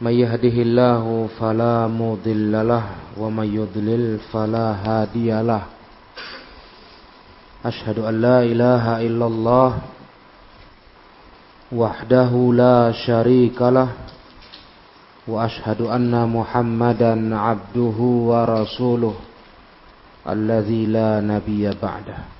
من يهده الله فلا مضل له ومن يضلل فلا هادي له. أشهد أن لا إله إلا الله وحده لا شريك له وأشهد أن محمدا عبده ورسوله الذي لا نبي بعده.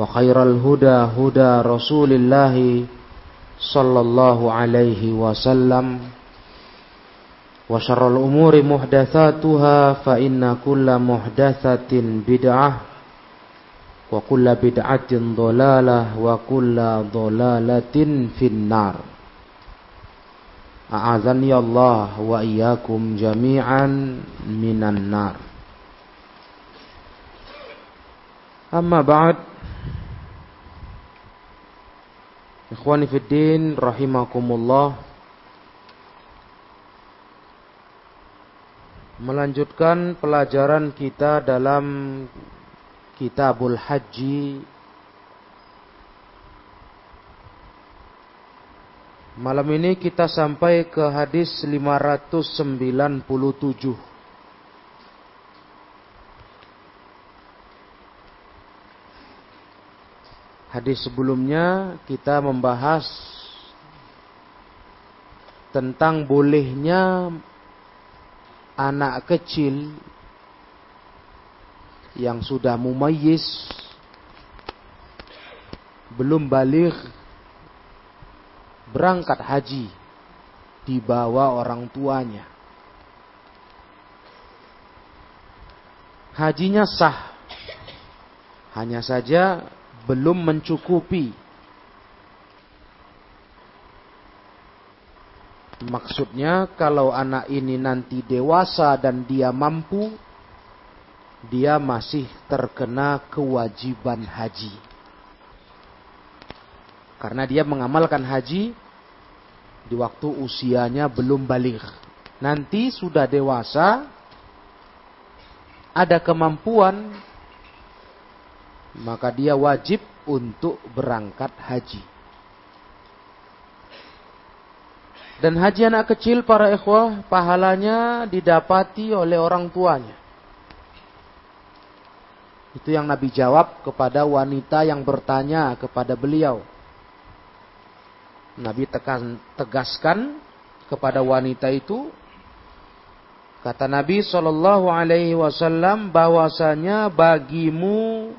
وخير الهدى هدى رسول الله صلى الله عليه وسلم وشر الأمور محدثاتها فإن كل محدثة بدعة وكل بدعة ضلالة وكل ضلالة في النار أعاذني الله وإياكم جميعا من النار أما بعد Ikhwani Fiddin Rahimakumullah. Melanjutkan pelajaran kita dalam Kitabul Haji. Malam ini kita sampai ke hadis 597 Hadis sebelumnya kita membahas tentang bolehnya anak kecil yang sudah mumayyiz belum balik berangkat haji dibawa orang tuanya. Hajinya sah. Hanya saja belum mencukupi. Maksudnya kalau anak ini nanti dewasa dan dia mampu, dia masih terkena kewajiban haji. Karena dia mengamalkan haji di waktu usianya belum balik. Nanti sudah dewasa, ada kemampuan maka dia wajib untuk berangkat haji. Dan haji anak kecil para ikhwah pahalanya didapati oleh orang tuanya. Itu yang Nabi jawab kepada wanita yang bertanya kepada beliau. Nabi tekan, tegaskan kepada wanita itu kata Nabi Shallallahu Alaihi Wasallam bahwasanya bagimu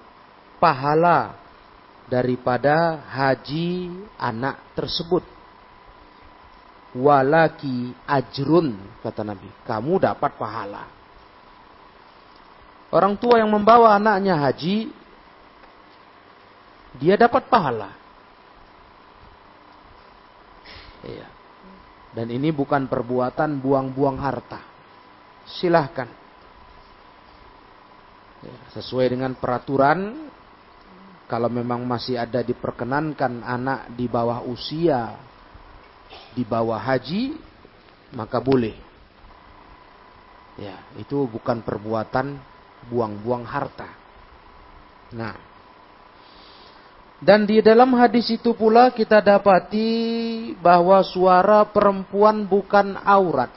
pahala daripada haji anak tersebut. Walaki ajrun kata Nabi, kamu dapat pahala. Orang tua yang membawa anaknya haji dia dapat pahala. Iya. Dan ini bukan perbuatan buang-buang harta. Silahkan. Ya, sesuai dengan peraturan kalau memang masih ada diperkenankan anak di bawah usia, di bawah haji, maka boleh. Ya, itu bukan perbuatan buang-buang harta. Nah, dan di dalam hadis itu pula kita dapati bahwa suara perempuan bukan aurat.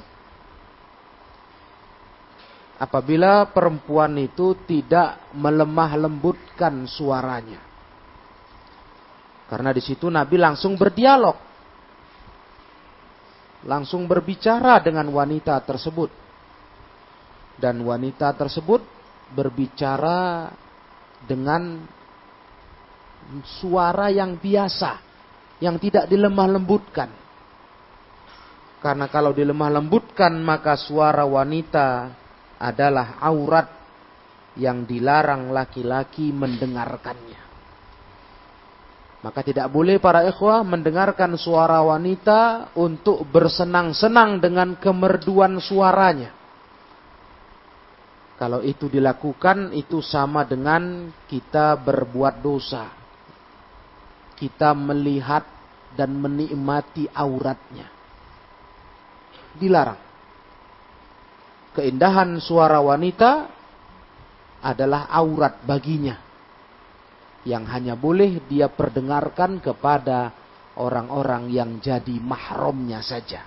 Apabila perempuan itu tidak melemah lembutkan suaranya. Karena di situ Nabi langsung berdialog. Langsung berbicara dengan wanita tersebut. Dan wanita tersebut berbicara dengan suara yang biasa, yang tidak dilemah lembutkan. Karena kalau dilemah lembutkan maka suara wanita adalah aurat yang dilarang laki-laki mendengarkannya. Maka tidak boleh para ikhwah mendengarkan suara wanita untuk bersenang-senang dengan kemerduan suaranya. Kalau itu dilakukan itu sama dengan kita berbuat dosa. Kita melihat dan menikmati auratnya. Dilarang. Keindahan suara wanita adalah aurat baginya yang hanya boleh dia perdengarkan kepada orang-orang yang jadi mahramnya saja.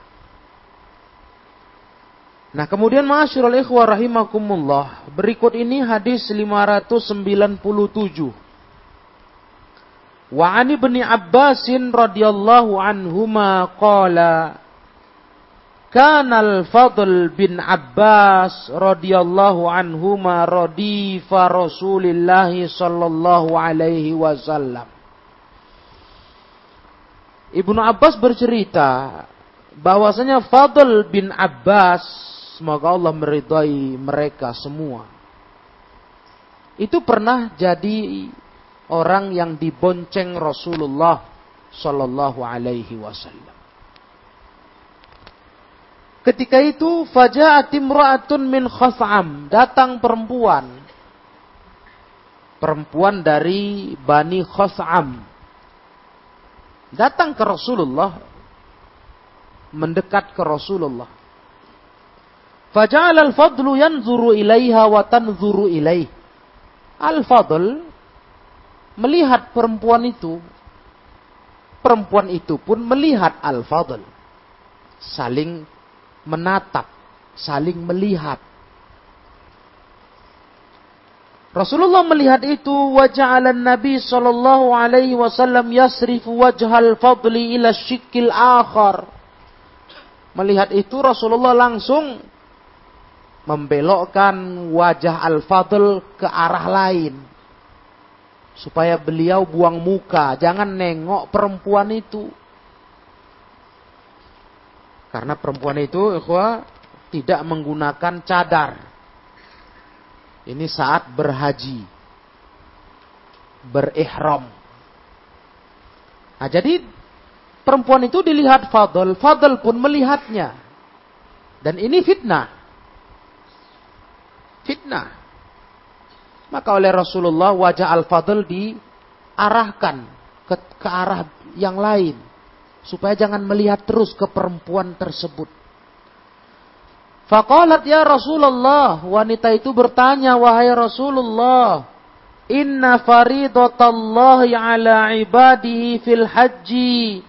Nah kemudian ma'asyiral ikhwah rahimakumullah. Berikut ini hadis 597. Wa ani bin Abbasin radhiyallahu anhuma qala Kanal Fadl bin Abbas radhiyallahu anhuma radifa Rasulillah sallallahu alaihi wasallam. Ibnu Abbas bercerita bahwasanya Fadl bin Abbas semoga Allah meridai mereka semua. Itu pernah jadi orang yang dibonceng Rasulullah sallallahu alaihi wasallam. Ketika itu faja'at imra'atun min khas'am, datang perempuan. Perempuan dari Bani Khas'am. Datang ke Rasulullah mendekat ke Rasulullah. Faja'al al-fadlu yanzuru ilaiha wa tanzuru ilaih. Al-fadl melihat perempuan itu. Perempuan itu pun melihat al-fadl. Saling menatap, saling melihat. Rasulullah melihat itu wajah Nabi sallallahu alaihi wasallam yasrifu wajhal fadli ila syikil akhar. Melihat itu Rasulullah langsung membelokkan wajah Al-Fadl ke arah lain. Supaya beliau buang muka, jangan nengok perempuan itu. Karena perempuan itu ikhwah tidak menggunakan cadar. Ini saat berhaji. Berihram. Nah, jadi perempuan itu dilihat Fadl, Fadl pun melihatnya. Dan ini fitnah. Fitnah. Maka oleh Rasulullah wajah Al-Fadl diarahkan ke, ke arah yang lain supaya jangan melihat terus ke perempuan tersebut. Faqalat ya Rasulullah, wanita itu bertanya, wahai Rasulullah, inna faridatallahi ala ibadihi fil haji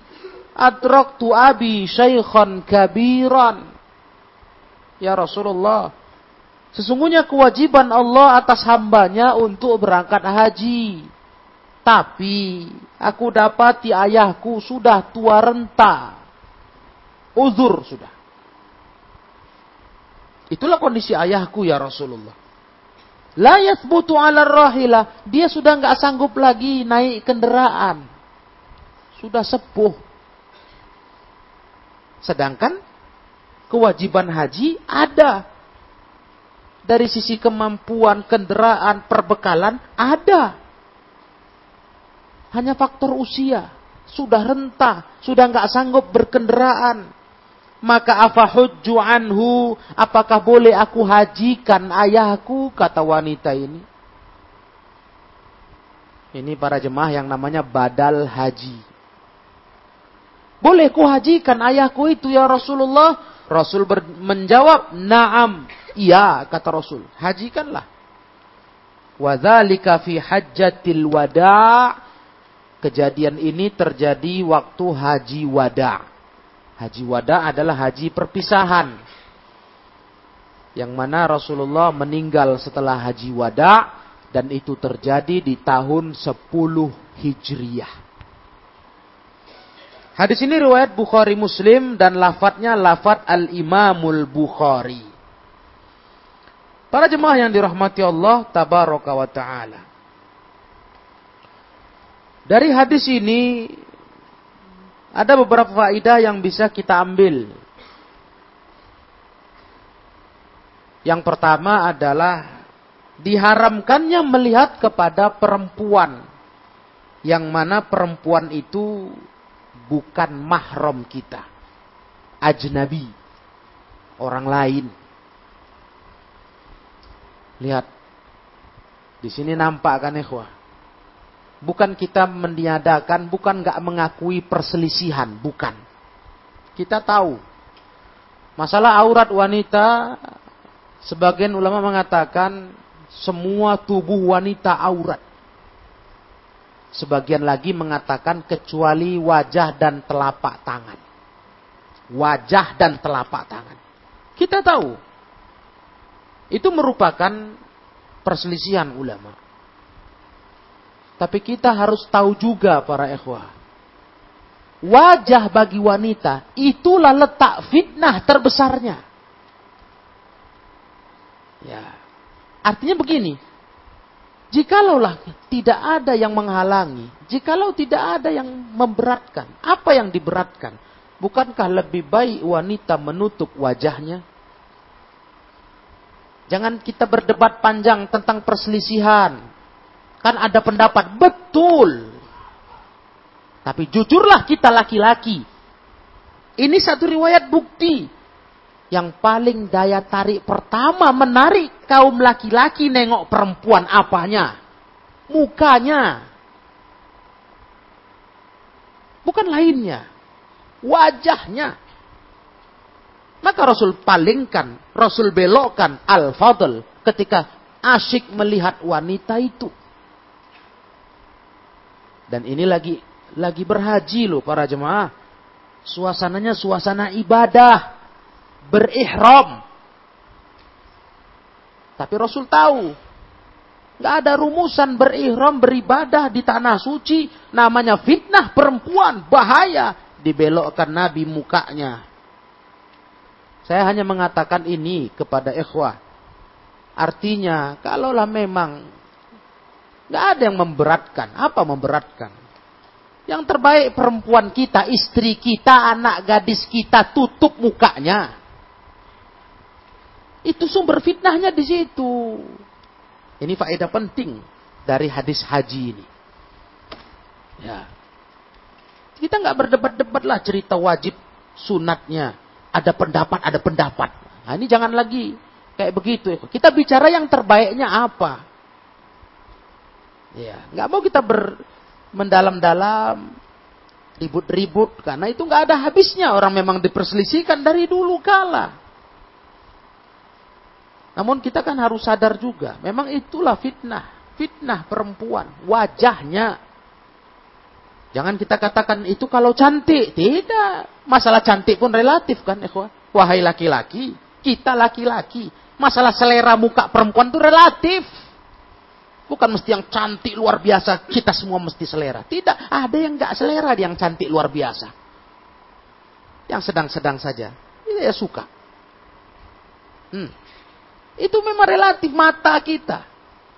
adraktu abi syaikhan kabiran. Ya Rasulullah, sesungguhnya kewajiban Allah atas hambanya untuk berangkat haji. Tapi aku dapati ayahku sudah tua renta. Uzur sudah. Itulah kondisi ayahku ya Rasulullah. La yathbutu ala rahilah. Dia sudah nggak sanggup lagi naik kendaraan. Sudah sepuh. Sedangkan kewajiban haji ada. Dari sisi kemampuan kendaraan perbekalan ada. Hanya faktor usia. Sudah rentah. Sudah nggak sanggup berkendaraan. Maka afahujju anhu. Apakah boleh aku hajikan ayahku? Kata wanita ini. Ini para jemaah yang namanya badal haji. Boleh ku hajikan ayahku itu ya Rasulullah? Rasul menjawab, naam, Iya, kata Rasul. Hajikanlah. Wadzalika fi hajjatil wada' Kejadian ini terjadi waktu haji wada. Haji wada adalah haji perpisahan. Yang mana Rasulullah meninggal setelah haji wada dan itu terjadi di tahun 10 Hijriyah. Hadis ini riwayat Bukhari Muslim dan lafadznya lafadz Al-Imamul Bukhari. Para jemaah yang dirahmati Allah tabaraka wa taala. Dari hadis ini ada beberapa faedah yang bisa kita ambil. Yang pertama adalah diharamkannya melihat kepada perempuan yang mana perempuan itu bukan mahram kita. Ajnabi. Orang lain. Lihat. Di sini nampak kan ikhwah Bukan kita meniadakan, bukan nggak mengakui perselisihan, bukan. Kita tahu masalah aurat wanita, sebagian ulama mengatakan semua tubuh wanita aurat. Sebagian lagi mengatakan kecuali wajah dan telapak tangan. Wajah dan telapak tangan. Kita tahu. Itu merupakan perselisihan ulama. Tapi kita harus tahu juga para ikhwah. Wajah bagi wanita itulah letak fitnah terbesarnya. Ya. Artinya begini. Jikalaulah tidak ada yang menghalangi, jikalau tidak ada yang memberatkan, apa yang diberatkan? Bukankah lebih baik wanita menutup wajahnya? Jangan kita berdebat panjang tentang perselisihan. Kan ada pendapat, betul. Tapi jujurlah kita laki-laki. Ini satu riwayat bukti. Yang paling daya tarik pertama menarik kaum laki-laki nengok perempuan apanya? Mukanya. Bukan lainnya. Wajahnya. Maka Rasul palingkan, Rasul belokkan al-fadl ketika asyik melihat wanita itu. Dan ini lagi lagi berhaji loh para jemaah. Suasananya suasana ibadah. Berihram. Tapi Rasul tahu. Gak ada rumusan berihram beribadah di tanah suci. Namanya fitnah perempuan. Bahaya. Dibelokkan Nabi mukanya. Saya hanya mengatakan ini kepada ikhwah. Artinya, kalaulah memang Gak ada yang memberatkan. Apa memberatkan? Yang terbaik perempuan kita, istri kita, anak gadis kita tutup mukanya. Itu sumber fitnahnya di situ. Ini faedah penting dari hadis haji ini. Ya. Kita nggak berdebat-debat lah cerita wajib sunatnya. Ada pendapat, ada pendapat. Nah, ini jangan lagi kayak begitu. Kita bicara yang terbaiknya apa. Ya, nggak mau kita ber mendalam-dalam ribut-ribut karena itu nggak ada habisnya orang memang diperselisihkan dari dulu kala. Namun kita kan harus sadar juga, memang itulah fitnah, fitnah perempuan, wajahnya. Jangan kita katakan itu kalau cantik, tidak. Masalah cantik pun relatif kan, ikhwah. Wahai laki-laki, kita laki-laki, masalah selera muka perempuan itu relatif. Bukan mesti yang cantik luar biasa, kita semua mesti selera. Tidak, ada yang gak selera yang cantik luar biasa. Yang sedang-sedang saja. Ini ya suka. Hmm. Itu memang relatif mata kita.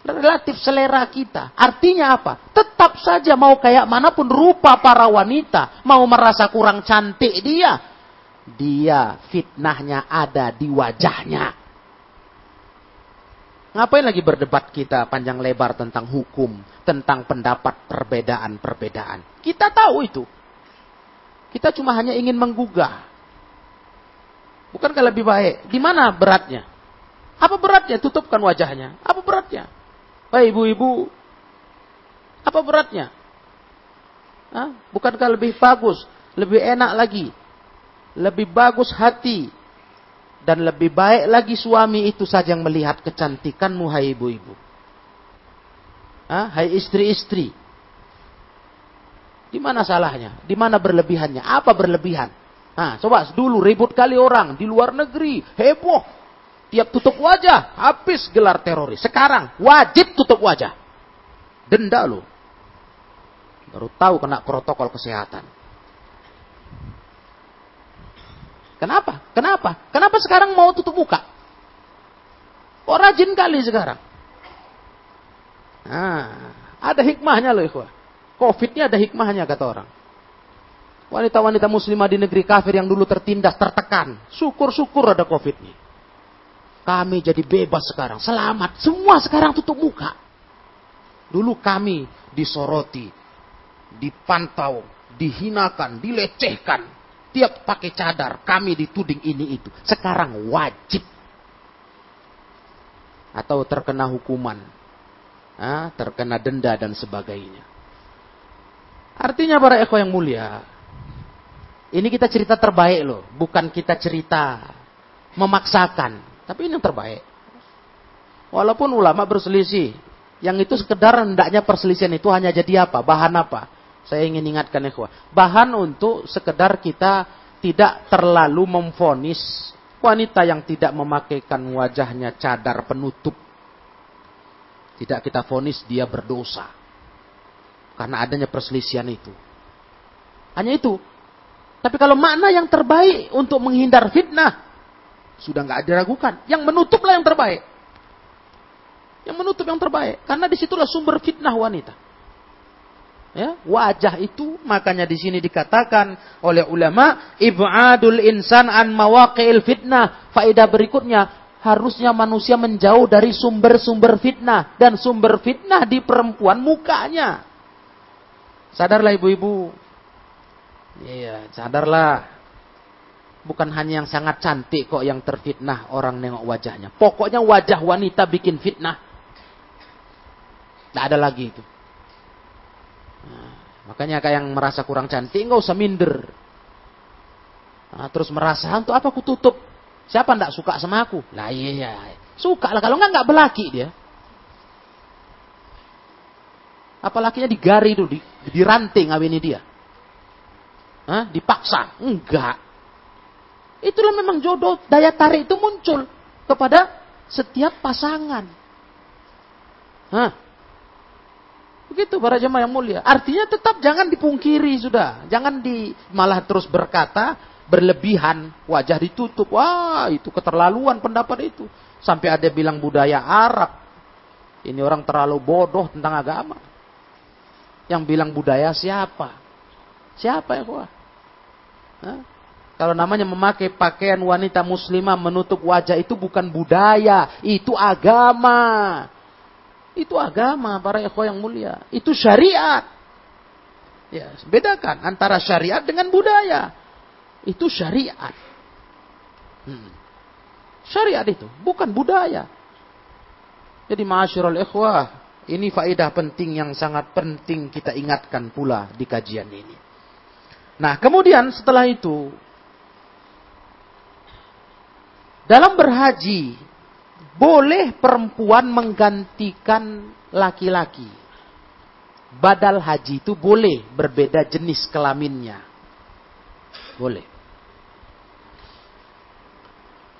Relatif selera kita. Artinya apa? Tetap saja mau kayak mana pun rupa para wanita. Mau merasa kurang cantik dia. Dia fitnahnya ada di wajahnya. Ngapain lagi berdebat kita panjang lebar tentang hukum, tentang pendapat perbedaan-perbedaan. Kita tahu itu. Kita cuma hanya ingin menggugah. Bukankah lebih baik? Di mana beratnya? Apa beratnya? Tutupkan wajahnya. Apa beratnya? Baik ibu-ibu, apa beratnya? Hah? Bukankah lebih bagus, lebih enak lagi, lebih bagus hati Dan lebih baik lagi suami itu saja yang melihat kecantikanmu, hai ibu-ibu. Hai istri-istri. Di mana salahnya? Di mana berlebihannya? Apa berlebihan? Nah, coba dulu ribut kali orang di luar negeri, heboh. Tiap tutup wajah, habis gelar teroris. Sekarang wajib tutup wajah. Denda lo. Baru tahu kena protokol kesehatan. Kenapa? Kenapa? Kenapa sekarang mau tutup muka? Kok rajin kali sekarang? Nah, ada hikmahnya loh ikhwah. Covid-nya ada hikmahnya kata orang. Wanita-wanita muslimah di negeri kafir yang dulu tertindas, tertekan. Syukur-syukur ada Covid ini. Kami jadi bebas sekarang. Selamat. Semua sekarang tutup muka. Dulu kami disoroti, dipantau, dihinakan, dilecehkan. Tiap pakai cadar, kami dituding ini itu. Sekarang wajib. Atau terkena hukuman. Terkena denda dan sebagainya. Artinya para eko yang mulia, ini kita cerita terbaik loh, bukan kita cerita memaksakan, tapi ini yang terbaik. Walaupun ulama berselisih, yang itu sekedar hendaknya perselisihan itu hanya jadi apa? Bahan apa? Saya ingin ingatkan ikhwah. Bahan untuk sekedar kita tidak terlalu memfonis wanita yang tidak memakaikan wajahnya cadar penutup. Tidak kita fonis dia berdosa. Karena adanya perselisihan itu. Hanya itu. Tapi kalau makna yang terbaik untuk menghindar fitnah, sudah nggak diragukan. Yang menutuplah yang terbaik. Yang menutup yang terbaik. Karena di situlah sumber fitnah wanita. Ya, wajah itu makanya di sini dikatakan oleh ulama ibadul insan an mawaqi'il fitnah. Faedah berikutnya harusnya manusia menjauh dari sumber-sumber fitnah dan sumber fitnah di perempuan mukanya. Sadarlah ibu-ibu, Iya, sadarlah. Bukan hanya yang sangat cantik kok yang terfitnah orang nengok wajahnya. Pokoknya wajah wanita bikin fitnah. Tidak ada lagi itu. Makanya kayak yang merasa kurang cantik nggak usah minder. Nah, terus merasa untuk apa aku tutup? Siapa ndak suka sama aku? Lah iya, iya. suka lah kalau nggak nggak belaki dia. Apalakinya digari dulu, di, diranting ngawini dia. Hah? Dipaksa? Enggak. Itulah memang jodoh. Daya tarik itu muncul kepada setiap pasangan. Hah? Begitu para jemaah yang mulia. Artinya tetap jangan dipungkiri sudah. Jangan di malah terus berkata berlebihan, wajah ditutup. Wah, itu keterlaluan pendapat itu. Sampai ada bilang budaya Arab. Ini orang terlalu bodoh tentang agama. Yang bilang budaya siapa? Siapa ya, kuah? Kalau namanya memakai pakaian wanita muslimah menutup wajah itu bukan budaya, itu agama. Itu agama para ikhwah yang mulia. Itu syariat. Ya, bedakan antara syariat dengan budaya. Itu syariat. Hmm. Syariat itu, bukan budaya. Jadi ma'asyiral ikhwah, ini faedah penting yang sangat penting kita ingatkan pula di kajian ini. Nah, kemudian setelah itu dalam berhaji boleh perempuan menggantikan laki-laki. Badal haji itu boleh berbeda jenis kelaminnya. Boleh.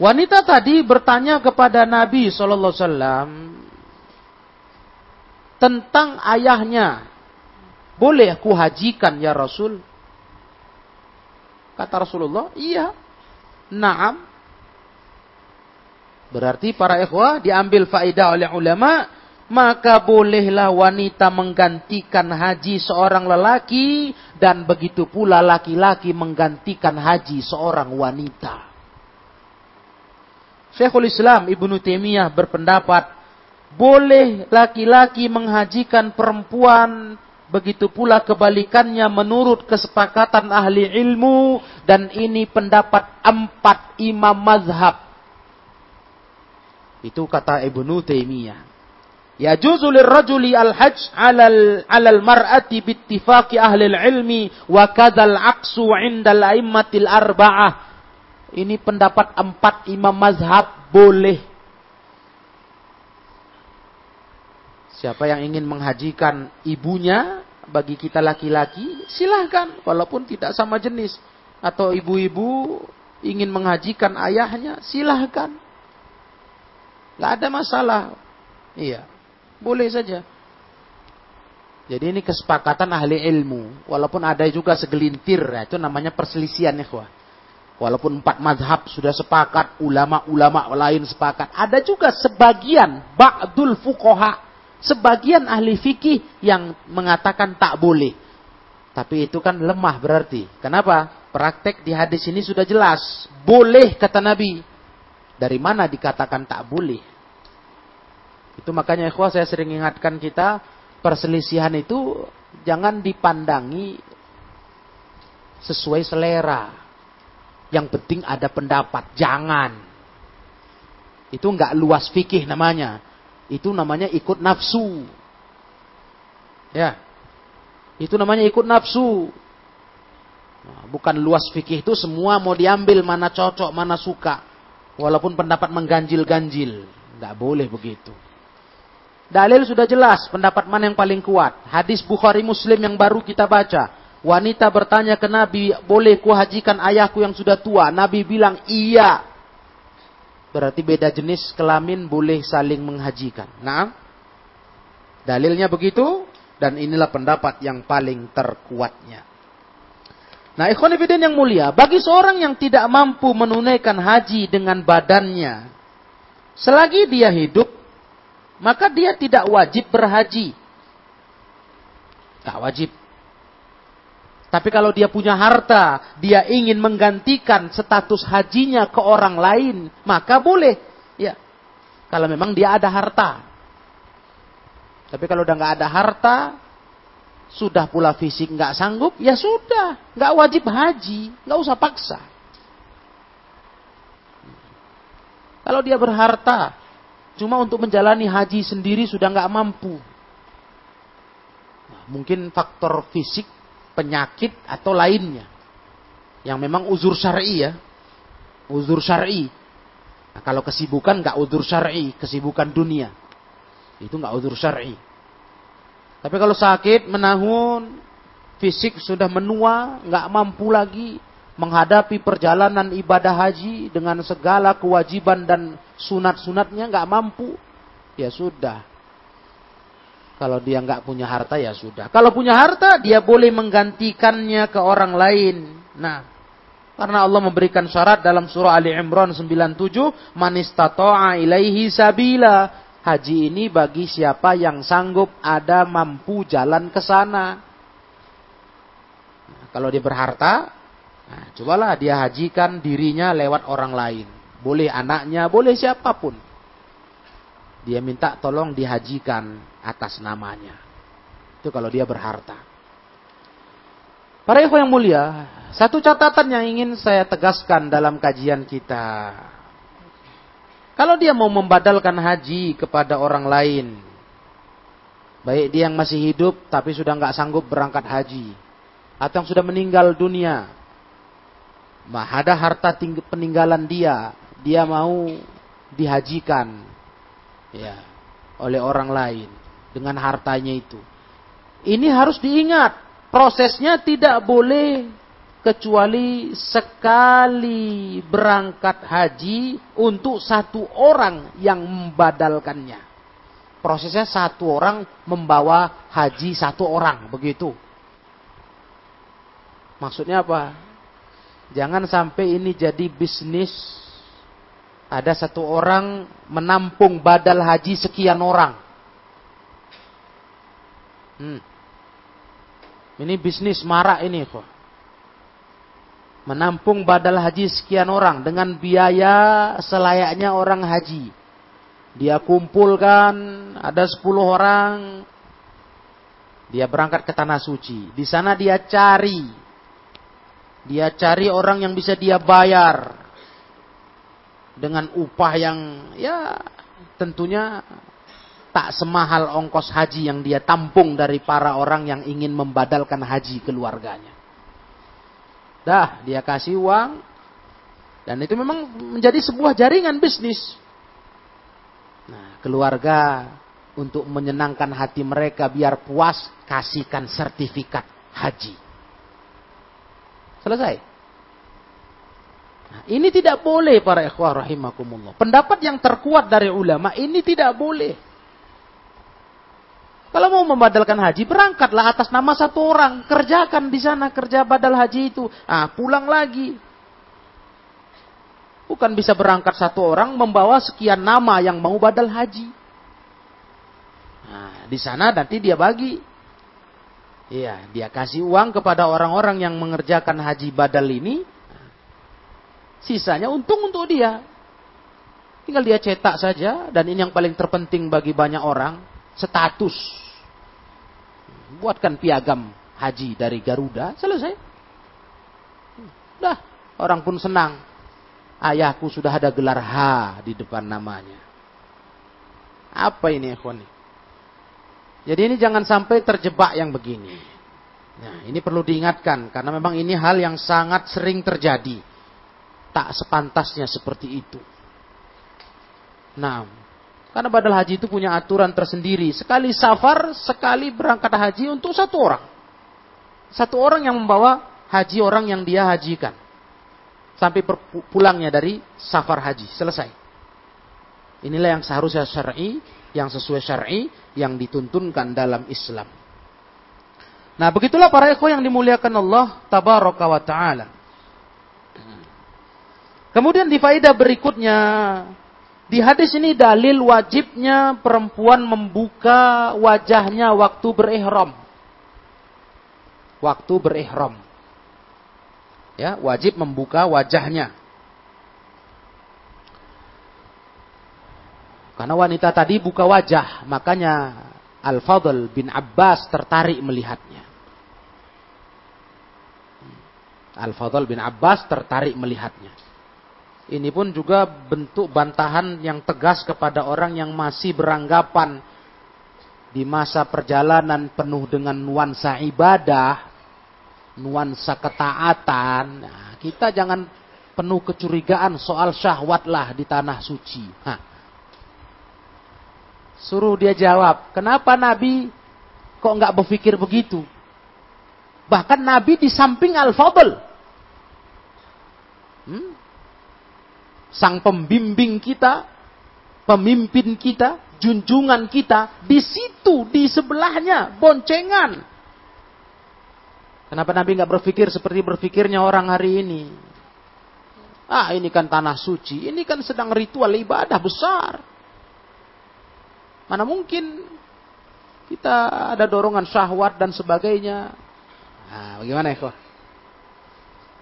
Wanita tadi bertanya kepada Nabi Shallallahu Alaihi tentang ayahnya. Boleh aku hajikan ya Rasul? Kata Rasulullah, iya. Naam. Berarti para ikhwah diambil faedah oleh ulama, maka bolehlah wanita menggantikan haji seorang lelaki dan begitu pula laki-laki menggantikan haji seorang wanita. Syekhul Islam Ibnu Taimiyah berpendapat boleh laki-laki menghajikan perempuan Begitu pula kebalikannya menurut kesepakatan ahli ilmu. Dan ini pendapat empat imam mazhab. Itu kata Ibnu Taimiyah. Ya juzulir rajuli al-hajj alal alal mar'ati bittifaqi ahli ilmi wa kadzal aqsu 'inda al-a'immatil arba'ah. ini pendapat empat imam mazhab boleh. Siapa yang ingin menghajikan ibunya bagi kita laki-laki, silahkan. Walaupun tidak sama jenis. Atau ibu-ibu ingin menghajikan ayahnya, silahkan. Gak ada masalah. Iya, boleh saja. Jadi ini kesepakatan ahli ilmu. Walaupun ada juga segelintir, ya, itu namanya perselisihan ya. Walaupun empat madhab sudah sepakat, ulama-ulama lain sepakat. Ada juga sebagian, ba'dul fukoha, sebagian ahli fikih yang mengatakan tak boleh. Tapi itu kan lemah berarti. Kenapa? Praktek di hadis ini sudah jelas. Boleh kata Nabi. Dari mana dikatakan tak boleh? Itu makanya ikhwah saya sering ingatkan kita, perselisihan itu jangan dipandangi sesuai selera. Yang penting ada pendapat. Jangan. Itu enggak luas fikih namanya. Itu namanya ikut nafsu. Ya. Itu namanya ikut nafsu. Nah, bukan luas fikih itu semua mau diambil mana cocok, mana suka. Walaupun pendapat mengganjil-ganjil. Enggak boleh begitu. Dalil sudah jelas pendapat mana yang paling kuat. Hadis Bukhari Muslim yang baru kita baca. Wanita bertanya ke Nabi, boleh ku hajikan ayahku yang sudah tua? Nabi bilang, iya. Berarti beda jenis kelamin boleh saling menghajikan. Nah, dalilnya begitu dan inilah pendapat yang paling terkuatnya. Nah, ikhwan yang mulia, bagi seorang yang tidak mampu menunaikan haji dengan badannya, selagi dia hidup, maka dia tidak wajib berhaji. Tak wajib. Tapi kalau dia punya harta, dia ingin menggantikan status hajinya ke orang lain, maka boleh. Ya. Kalau memang dia ada harta. Tapi kalau udah nggak ada harta, sudah pula fisik nggak sanggup, ya sudah, nggak wajib haji, nggak usah paksa. Kalau dia berharta, cuma untuk menjalani haji sendiri sudah nggak mampu. Nah, mungkin faktor fisik penyakit atau lainnya. Yang memang uzur syar'i ya. Uzur syar'i. Nah, kalau kesibukan nggak uzur syar'i, kesibukan dunia. Itu nggak uzur syar'i. Tapi kalau sakit, menahun, fisik sudah menua, nggak mampu lagi menghadapi perjalanan ibadah haji dengan segala kewajiban dan sunat-sunatnya nggak mampu, ya sudah kalau dia nggak punya harta ya sudah. Kalau punya harta dia boleh menggantikannya ke orang lain. Nah, karena Allah memberikan syarat dalam surah Ali Imran 97, manistata'a ilaihi sabila. Haji ini bagi siapa yang sanggup ada mampu jalan ke sana. Nah, kalau dia berharta, nah, cobalah dia hajikan dirinya lewat orang lain. Boleh anaknya, boleh siapa pun. Dia minta tolong dihajikan atas namanya. Itu kalau dia berharta. Para ikhwan yang mulia, satu catatan yang ingin saya tegaskan dalam kajian kita. Kalau dia mau membadalkan haji kepada orang lain, baik dia yang masih hidup tapi sudah nggak sanggup berangkat haji, atau yang sudah meninggal dunia, ada harta peninggalan dia, dia mau dihajikan, ya oleh orang lain dengan hartanya itu. Ini harus diingat, prosesnya tidak boleh kecuali sekali berangkat haji untuk satu orang yang membadalkannya. Prosesnya satu orang membawa haji satu orang, begitu. Maksudnya apa? Jangan sampai ini jadi bisnis ada satu orang menampung badal haji sekian orang. Hmm. Ini bisnis marak ini kok. Menampung badal haji sekian orang dengan biaya selayaknya orang haji. Dia kumpulkan ada 10 orang. Dia berangkat ke tanah suci. Di sana dia cari. Dia cari orang yang bisa dia bayar dengan upah yang ya tentunya tak semahal ongkos haji yang dia tampung dari para orang yang ingin membadalkan haji keluarganya. Dah, dia kasih uang Dan itu memang menjadi sebuah jaringan bisnis. Nah, keluarga untuk menyenangkan hati mereka biar puas, kasihkan sertifikat haji. Selesai. Nah, ini tidak boleh para ikhwah rahimakumullah. Pendapat yang terkuat dari ulama ini tidak boleh. Kalau mau membadalkan haji, berangkatlah atas nama satu orang. Kerjakan di sana kerja badal haji itu. Ah, pulang lagi. Bukan bisa berangkat satu orang membawa sekian nama yang mau badal haji. Nah, di sana nanti dia bagi. Iya, dia kasih uang kepada orang-orang yang mengerjakan haji badal ini. Sisanya untung untuk dia. Tinggal dia cetak saja dan ini yang paling terpenting bagi banyak orang, status buatkan piagam haji dari Garuda, selesai. Dah, orang pun senang. Ayahku sudah ada gelar H di depan namanya. Apa ini ikhwan? Jadi ini jangan sampai terjebak yang begini. Nah, ini perlu diingatkan karena memang ini hal yang sangat sering terjadi. Tak sepantasnya seperti itu. Nah, karena badal haji itu punya aturan tersendiri. Sekali safar, sekali berangkat haji untuk satu orang. Satu orang yang membawa haji orang yang dia hajikan. Sampai pulangnya dari safar haji. Selesai. Inilah yang seharusnya syar'i, yang sesuai syar'i, yang dituntunkan dalam Islam. Nah, begitulah para ikhwan yang dimuliakan Allah tabaraka wa taala. Kemudian di faedah berikutnya di hadis ini dalil wajibnya perempuan membuka wajahnya waktu berihram. Waktu berihram. Ya, wajib membuka wajahnya. Karena wanita tadi buka wajah, makanya Al-Fadl bin Abbas tertarik melihatnya. Al-Fadl bin Abbas tertarik melihatnya. Ini pun juga bentuk bantahan yang tegas kepada orang yang masih beranggapan di masa perjalanan penuh dengan nuansa ibadah, nuansa ketaatan. Nah, kita jangan penuh kecurigaan soal syahwat lah di tanah suci. Hah. Suruh dia jawab, kenapa Nabi kok nggak berpikir begitu? Bahkan Nabi di samping Al-Fadl. Hmm? sang pembimbing kita, pemimpin kita, junjungan kita, di situ, di sebelahnya, boncengan. Kenapa Nabi nggak berpikir seperti berpikirnya orang hari ini? Ah, ini kan tanah suci, ini kan sedang ritual ibadah besar. Mana mungkin kita ada dorongan syahwat dan sebagainya. Nah, bagaimana ya,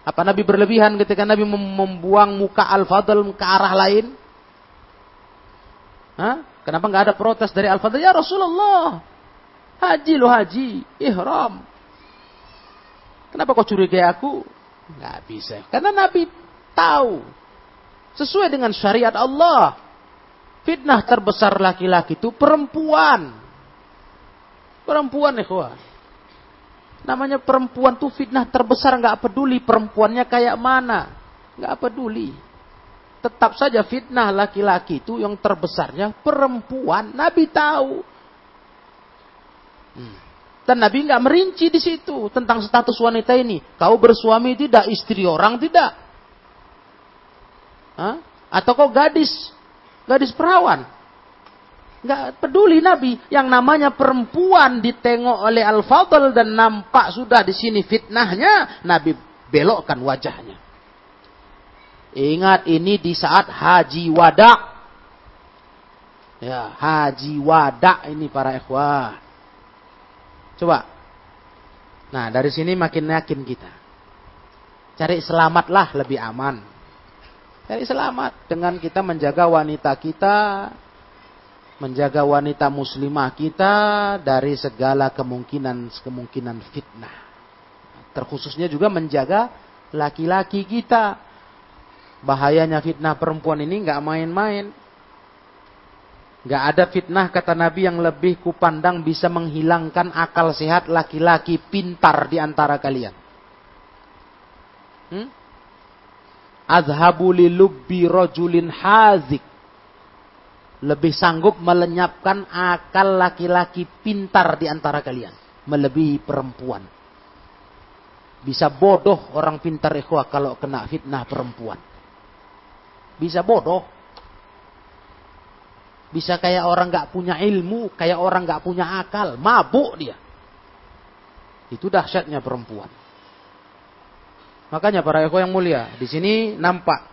apa Nabi berlebihan ketika Nabi membuang muka Al-Fadl ke arah lain? Hah? Kenapa nggak ada protes dari Al-Fadl? Ya Rasulullah, haji lo haji, ihram. Kenapa kau curigai aku? Nggak bisa. Karena Nabi tahu. Sesuai dengan syariat Allah. Fitnah terbesar laki-laki itu perempuan. Perempuan ikhwan. Namanya perempuan tuh fitnah terbesar nggak peduli perempuannya kayak mana, nggak peduli. Tetap saja fitnah laki-laki itu yang terbesarnya perempuan. Nabi tahu. Hmm. Dan Nabi nggak merinci di situ tentang status wanita ini. Kau bersuami tidak, istri orang tidak. Hah? Atau kau gadis, gadis perawan. Nggak peduli Nabi. Yang namanya perempuan ditengok oleh Al-Fadl dan nampak sudah di sini fitnahnya. Nabi belokkan wajahnya. Ingat ini di saat haji wada. Ya, haji wada ini para ikhwah. Coba. Nah, dari sini makin yakin kita. Cari selamatlah lebih aman. Cari selamat dengan kita menjaga wanita kita menjaga wanita muslimah kita dari segala kemungkinan-kemungkinan fitnah. Terkhususnya juga menjaga laki-laki kita. Bahayanya fitnah perempuan ini nggak main-main. Nggak ada fitnah kata Nabi yang lebih kupandang bisa menghilangkan akal sehat laki-laki pintar di antara kalian. Hmm? Azhabu lubbi rajulin hazik. Lebih sanggup melenyapkan akal laki-laki pintar di antara kalian. Melebihi perempuan. Bisa bodoh orang pintar ikhwah kalau kena fitnah perempuan. Bisa bodoh. Bisa kayak orang gak punya ilmu, kayak orang gak punya akal. Mabuk dia. Itu dahsyatnya perempuan. Makanya para ekor yang mulia, di sini nampak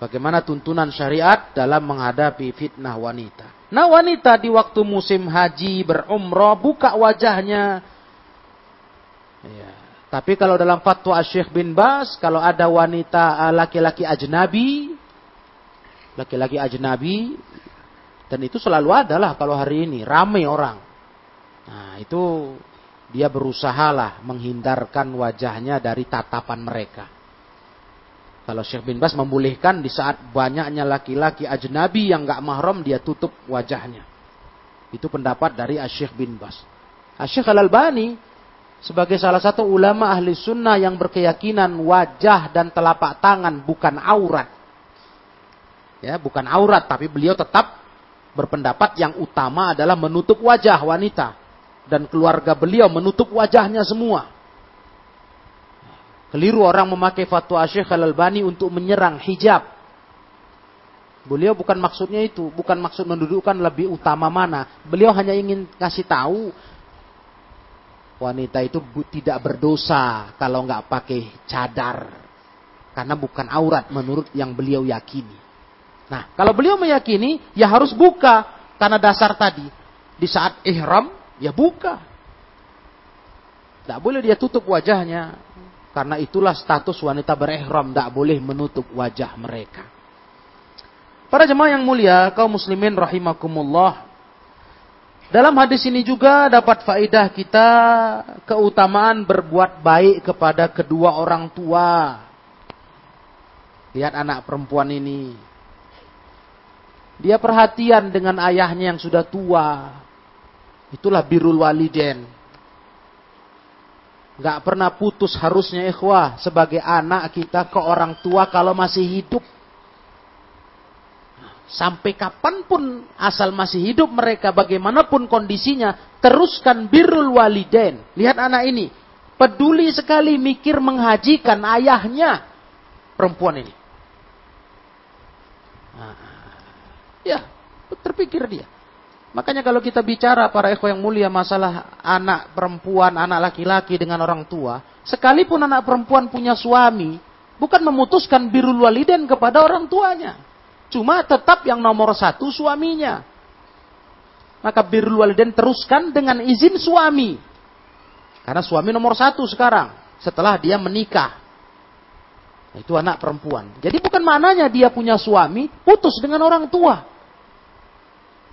bagaimana tuntunan syariat dalam menghadapi fitnah wanita. Nah wanita di waktu musim haji berumrah buka wajahnya. Ya. Tapi kalau dalam fatwa Syekh bin Bas, kalau ada wanita eh, laki-laki ajnabi, laki-laki ajnabi, dan itu selalu ada lah kalau hari ini, ramai orang. Nah itu dia berusahalah menghindarkan wajahnya dari tatapan mereka. Kalau Syekh bin Bas membolehkan di saat banyaknya laki-laki ajnabi yang gak mahram dia tutup wajahnya. Itu pendapat dari Syekh bin Bas. Syekh Al-Albani sebagai salah satu ulama ahli sunnah yang berkeyakinan wajah dan telapak tangan bukan aurat. Ya, bukan aurat tapi beliau tetap berpendapat yang utama adalah menutup wajah wanita dan keluarga beliau menutup wajahnya semua. Keliru orang memakai fatwa Syekh Al-Albani untuk menyerang hijab. Beliau bukan maksudnya itu, bukan maksud mendudukkan lebih utama mana. Beliau hanya ingin kasih tahu wanita itu tidak berdosa kalau nggak pakai cadar. Karena bukan aurat menurut yang beliau yakini. Nah, kalau beliau meyakini, ya harus buka. Karena dasar tadi. Di saat ihram, Ya buka. Tidak boleh dia tutup wajahnya. Karena itulah status wanita berihram. Tidak boleh menutup wajah mereka. Para jemaah yang mulia, kaum muslimin rahimakumullah. Dalam hadis ini juga dapat faedah kita keutamaan berbuat baik kepada kedua orang tua. Lihat anak perempuan ini. Dia perhatian dengan ayahnya yang sudah tua. Itulah birul waliden. Gak pernah putus harusnya ikhwah sebagai anak kita ke orang tua kalau masih hidup. Sampai kapan pun asal masih hidup mereka bagaimanapun kondisinya. Teruskan birul waliden. Lihat anak ini. Peduli sekali mikir menghajikan ayahnya. Perempuan ini. Nah, ya terpikir dia. Makanya kalau kita bicara para ekor yang mulia masalah anak perempuan, anak laki-laki dengan orang tua, sekalipun anak perempuan punya suami, bukan memutuskan birul waliden kepada orang tuanya. Cuma tetap yang nomor satu suaminya. Maka birul waliden teruskan dengan izin suami. Karena suami nomor satu sekarang, setelah dia menikah. Itu anak perempuan. Jadi bukan maknanya dia punya suami, putus dengan orang tua.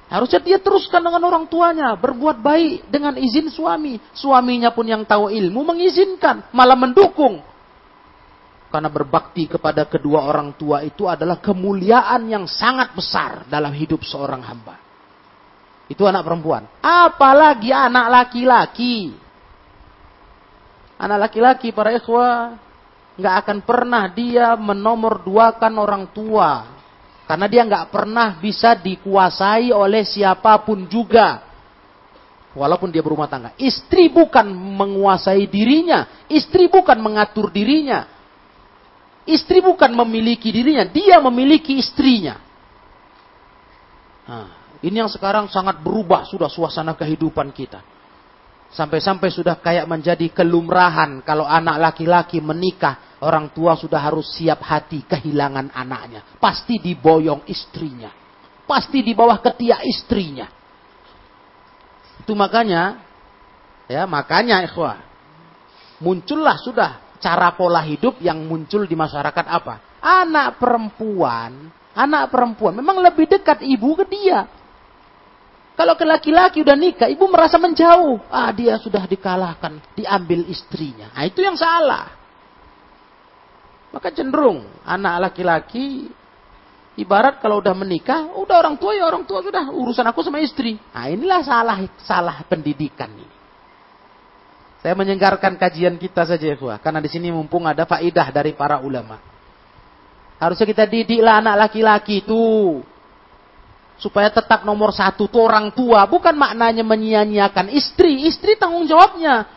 Harusnya dia teruskan dengan orang tuanya, berbuat baik dengan izin suami. Suaminya pun yang tahu ilmu mengizinkan, malah mendukung. Karena berbakti kepada kedua orang tua itu adalah kemuliaan yang sangat besar dalam hidup seorang hamba. Itu anak perempuan. Apalagi anak laki-laki. Anak laki-laki para ikhwah nggak akan pernah dia menomor duakan orang tua karena dia nggak pernah bisa dikuasai oleh siapa pun juga. Walaupun dia berumah tangga. Istri bukan menguasai dirinya. Istri bukan mengatur dirinya. Istri bukan memiliki dirinya. Dia memiliki istrinya. Nah, ini yang sekarang sangat berubah sudah suasana kehidupan kita. Sampai-sampai sudah kayak menjadi kelumrahan kalau anak laki-laki menikah Orang tua sudah harus siap hati kehilangan anaknya. Pasti diboyong istrinya. Pasti di bawah ketiak istrinya. Itu makanya, ya makanya ikhwah. Muncullah sudah cara pola hidup yang muncul di masyarakat apa? Anak perempuan, anak perempuan memang lebih dekat ibu ke dia. Kalau ke laki-laki udah nikah, ibu merasa menjauh. Ah, dia sudah dikalahkan, diambil istrinya. Nah, itu yang salah. Maka cenderung anak laki-laki ibarat kalau udah menikah, udah orang tua ya orang tua sudah urusan aku sama istri. Nah, inilah salah salah pendidikan ini. Saya menyenggarkan kajian kita saja ya, karena di sini mumpung ada faidah dari para ulama. Harusnya kita didiklah anak laki-laki itu. Supaya tetap nomor satu tuh orang tua. Bukan maknanya menyia-nyiakan istri. Istri tanggung jawabnya.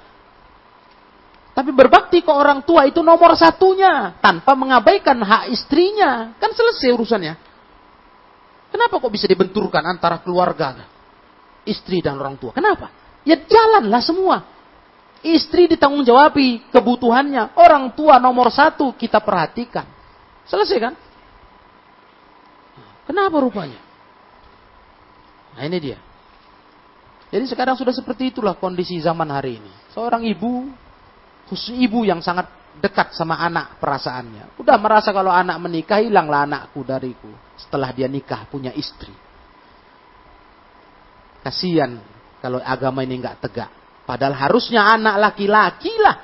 Tapi berbakti ke orang tua itu nomor satunya. Tanpa mengabaikan hak istrinya. Kan selesai urusannya. Kenapa kok bisa dibenturkan antara keluarga? Istri dan orang tua. Kenapa? Ya jalanlah semua. Istri ditanggung jawabi kebutuhannya. Orang tua nomor satu kita perhatikan. Selesai kan? Kenapa rupanya? Nah ini dia. Jadi sekarang sudah seperti itulah kondisi zaman hari ini. Seorang ibu, ibu yang sangat dekat sama anak perasaannya. Udah merasa kalau anak menikah hilanglah anakku dariku. Setelah dia nikah punya istri. Kasihan kalau agama ini nggak tegak. Padahal harusnya anak laki-laki lah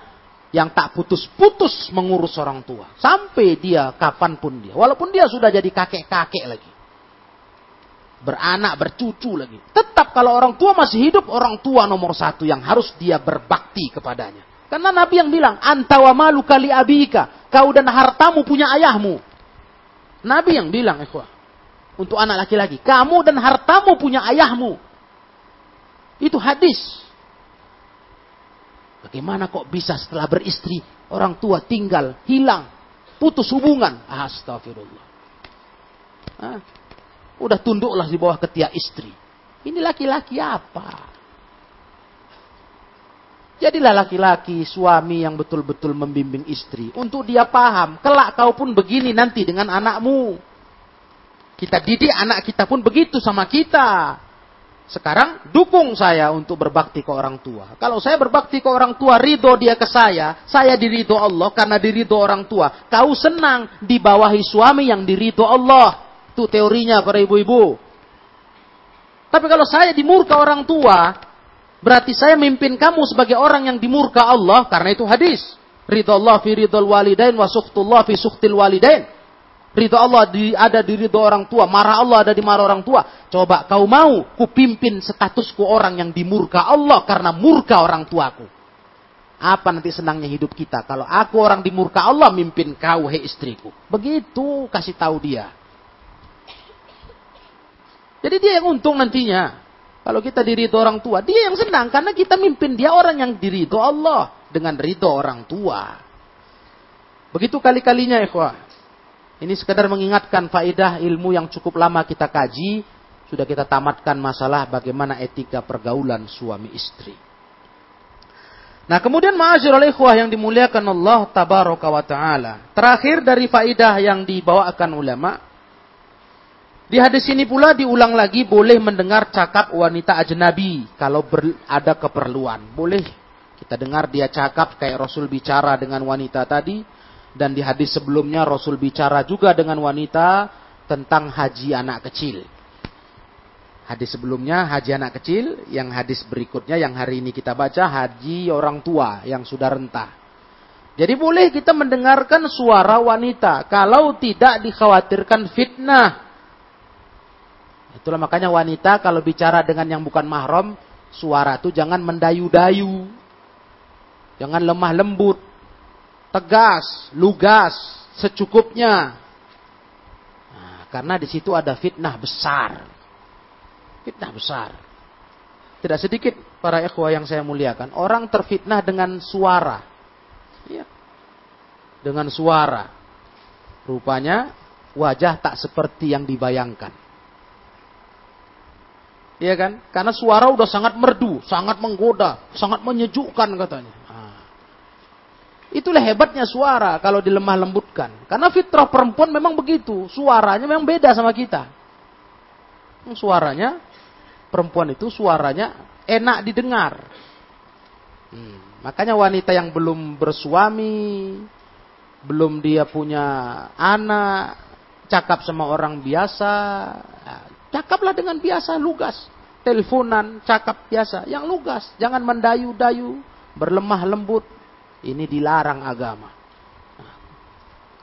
yang tak putus-putus mengurus orang tua. Sampai dia kapan pun dia. Walaupun dia sudah jadi kakek-kakek lagi. Beranak, bercucu lagi. Tetap kalau orang tua masih hidup, orang tua nomor satu yang harus dia berbakti kepadanya. Karena Nabi yang bilang, antawa malu kali abika. Kau dan hartamu punya ayahmu. Nabi yang bilang, ikhwah. Untuk anak laki-laki. Kamu dan hartamu punya ayahmu. Itu hadis. Bagaimana kok bisa setelah beristri orang tua tinggal, hilang, putus hubungan? Astagfirullah. Hah? Udah tunduklah di bawah ketiak istri. Ini laki-laki apa? Jadilah laki-laki, suami yang betul-betul membimbing istri. Untuk dia paham, kelak kau pun begini nanti dengan anakmu. Kita didik anak kita pun begitu sama kita. Sekarang dukung saya untuk berbakti ke orang tua. Kalau saya berbakti ke orang tua, ridho dia ke saya, saya diridho Allah karena diridho orang tua. Kau senang dibawahi suami yang diridho Allah. Itu teorinya para ibu-ibu. Tapi kalau saya dimurka orang tua, berarti saya mimpin kamu sebagai orang yang dimurka Allah karena itu hadis. Ridho Allah fi ridho walidain wa suhtullah fi suhtil walidain. Ridho Allah di, ada di ridho orang tua. Marah Allah ada di marah orang tua. Coba kau mau ku pimpin statusku orang yang dimurka Allah karena murka orang tuaku. Apa nanti senangnya hidup kita kalau aku orang dimurka Allah mimpin kau hei istriku. Begitu kasih tahu dia. Jadi dia yang untung nantinya. Kalau kita diridho orang tua, dia yang senang karena kita mimpin dia orang yang diridho Allah dengan ridho orang tua. Begitu kali-kalinya ikhwah. Ini sekadar mengingatkan faedah ilmu yang cukup lama kita kaji. Sudah kita tamatkan masalah bagaimana etika pergaulan suami istri. Nah kemudian ma'asyirul ikhwah yang dimuliakan Allah tabaraka wa ta'ala. Terakhir dari faedah yang dibawakan ulama. Di hadis ini pula diulang lagi boleh mendengar cakap wanita ajnabi kalau ber, ada keperluan. Boleh kita dengar dia cakap kayak Rasul bicara dengan wanita tadi dan di hadis sebelumnya Rasul bicara juga dengan wanita tentang haji anak kecil. Hadis sebelumnya haji anak kecil, yang hadis berikutnya yang hari ini kita baca haji orang tua yang sudah rentah. Jadi boleh kita mendengarkan suara wanita kalau tidak dikhawatirkan fitnah. Itulah makanya wanita kalau bicara dengan yang bukan mahram, suara itu jangan mendayu-dayu. Jangan lemah lembut tegas, lugas, secukupnya. Nah, karena di situ ada fitnah besar. Fitnah besar. Tidak sedikit para ikhwah yang saya muliakan. Orang terfitnah dengan suara. Ya. Dengan suara. Rupanya wajah tak seperti yang dibayangkan. Iya kan? Karena suara udah sangat merdu, sangat menggoda, sangat menyejukkan katanya. Itulah hebatnya suara kalau dilemah lembutkan. Karena fitrah perempuan memang begitu. Suaranya memang beda sama kita. Suaranya, perempuan itu suaranya enak didengar. Hmm, makanya wanita yang belum bersuami, belum dia punya anak, cakap sama orang biasa, cakaplah dengan biasa, lugas. Teleponan, cakap biasa, yang lugas. Jangan mendayu-dayu, berlemah lembut, ini dilarang agama.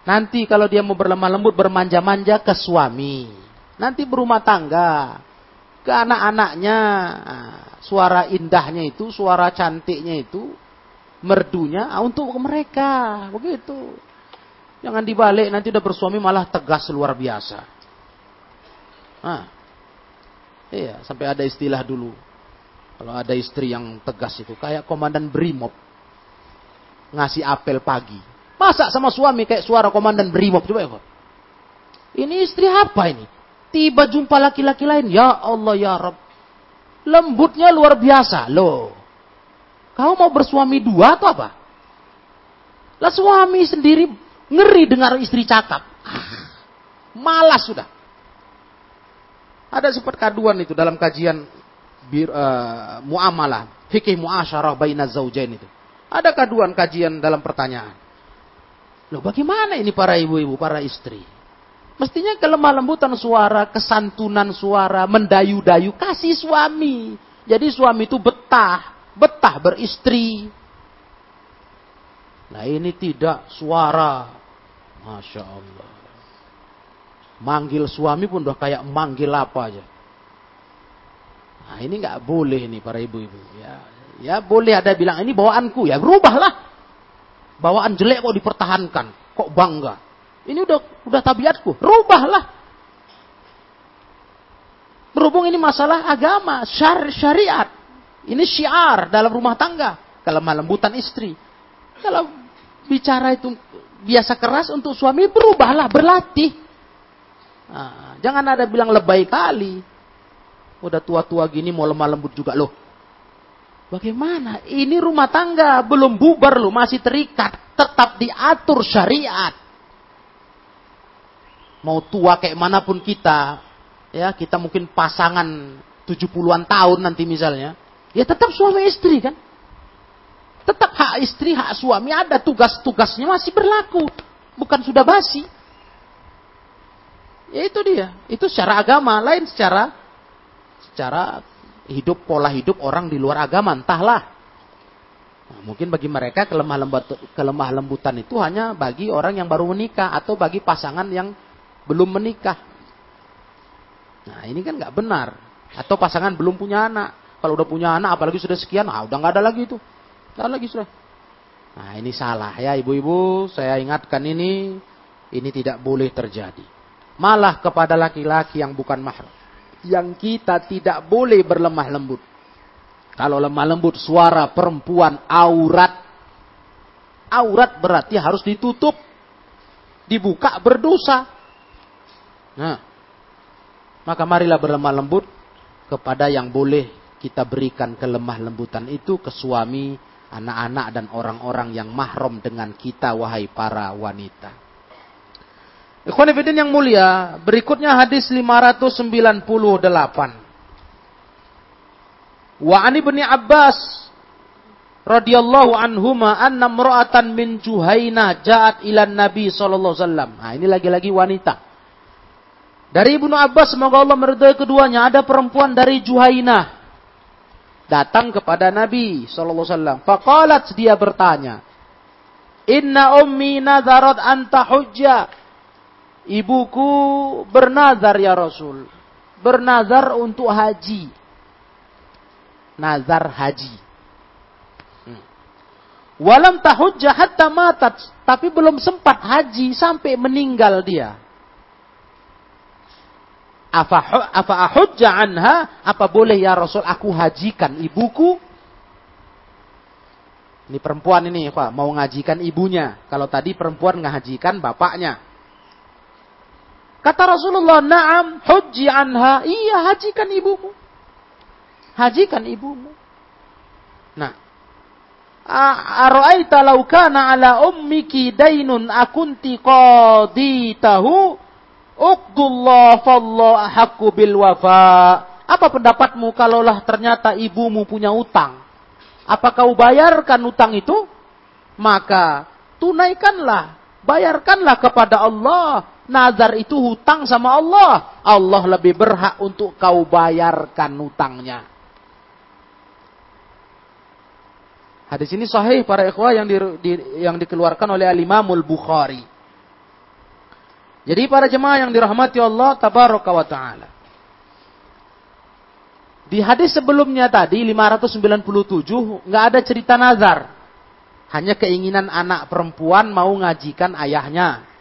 Nanti kalau dia mau berlemah lembut bermanja-manja ke suami. Nanti berumah tangga. Ke anak-anaknya. Suara indahnya itu, suara cantiknya itu. Merdunya ah, untuk mereka. Begitu. Jangan dibalik, nanti udah bersuami malah tegas luar biasa. Nah, iya, sampai ada istilah dulu. Kalau ada istri yang tegas itu, kayak komandan Brimob. Ngasih apel pagi. Masa sama suami kayak suara komandan Brimob? Coba ya, Ini istri apa ini? Tiba jumpa laki-laki lain. Ya Allah, ya Rabb. Lembutnya luar biasa. Loh. Kau mau bersuami dua atau apa? Lah suami sendiri Ngeri dengar istri cakap. Malas sudah. Ada sempat kaduan itu dalam kajian uh, muamalah, fikih muasyarah baina zaujain itu. Ada kaduan kajian dalam pertanyaan. Loh bagaimana ini para ibu-ibu, para istri? Mestinya kelemah lembutan suara, kesantunan suara, mendayu-dayu, kasih suami. Jadi suami itu betah, betah beristri, Nah ini tidak suara. Masya Allah. Manggil suami pun udah kayak manggil apa aja. Nah ini nggak boleh nih para ibu-ibu. Ya, ya boleh ada bilang ini bawaanku ya berubahlah. Bawaan jelek kok dipertahankan, kok bangga. Ini udah udah tabiatku, rubahlah. Berhubung ini masalah agama, syar, syariat. Ini syiar dalam rumah tangga. Kelemah lembutan istri. Kalau bicara itu biasa keras untuk suami berubahlah, berlatih. Nah, jangan ada bilang lebay kali. Udah tua-tua gini mau lemah lembut juga loh. Bagaimana? Ini rumah tangga belum bubar loh, masih terikat, tetap diatur syariat. Mau tua kayak mana pun kita, ya kita mungkin pasangan 70-an tahun nanti misalnya, ya tetap suami istri kan. Tetap hak istri, hak suami ada tugas-tugasnya masih berlaku. Bukan sudah basi. Ya itu dia. Itu secara agama. Lain secara secara hidup, pola hidup orang di luar agama. Entahlah. Nah, mungkin bagi mereka kelemah, lembut, kelemah lembutan itu hanya bagi orang yang baru menikah. Atau bagi pasangan yang belum menikah. Nah ini kan nggak benar. Atau pasangan belum punya anak. Kalau udah punya anak, apalagi sudah sekian, ah udah nggak ada lagi itu. Tidak lagi sudah. Nah ini salah ya ibu-ibu. Saya ingatkan ini. Ini tidak boleh terjadi. Malah kepada laki-laki yang bukan mahram. Yang kita tidak boleh berlemah lembut. Kalau lemah lembut suara perempuan aurat. Aurat berarti harus ditutup. Dibuka berdosa. Nah. Maka marilah berlemah lembut kepada yang boleh kita berikan kelemah lembutan itu ke suami anak-anak dan orang-orang yang mahram dengan kita wahai para wanita. Ikhwanifidin yang mulia, berikutnya hadis 598. Wa ani bin Abbas radhiyallahu anhuma anna imra'atan min Juhaina ja'at ila Nabi sallallahu alaihi wasallam. Nah, ini lagi-lagi wanita. Dari Ibnu Abbas semoga Allah meridhai keduanya ada perempuan dari Juhainah datang kepada Nabi sallallahu alaihi wasallam. Dia bertanya, "Inna ummi nazarat anta hujja." Ibuku bernazar ya Rasul. Bernazar untuk haji. Nazar haji. Hmm. Walam tahujja hatta matat. Tapi belum sempat haji sampai meninggal dia apa anha apa boleh ya Rasul aku hajikan ibuku ini perempuan ini Pak mau ngajikan ibunya kalau tadi perempuan ngajikan bapaknya kata Rasulullah na'am hujji anha iya hajikan ibumu hajikan ibumu nah Ara'aita law kana ala ummiki dainun akunti qaditahu Uqdullah fallah ahakku bil wafa. Apa pendapatmu kalaulah ternyata ibumu punya utang? Apa kau bayarkan utang itu? Maka tunaikanlah, bayarkanlah kepada Allah. Nazar itu hutang sama Allah. Allah lebih berhak untuk kau bayarkan utangnya. Hadis ini sahih para ikhwah yang di, di, yang dikeluarkan oleh Al-Imamul Bukhari. Jadi para jemaah yang dirahmati Allah tabaraka wa taala. Di hadis sebelumnya tadi 597 nggak ada cerita nazar. Hanya keinginan anak perempuan mau ngajikan ayahnya.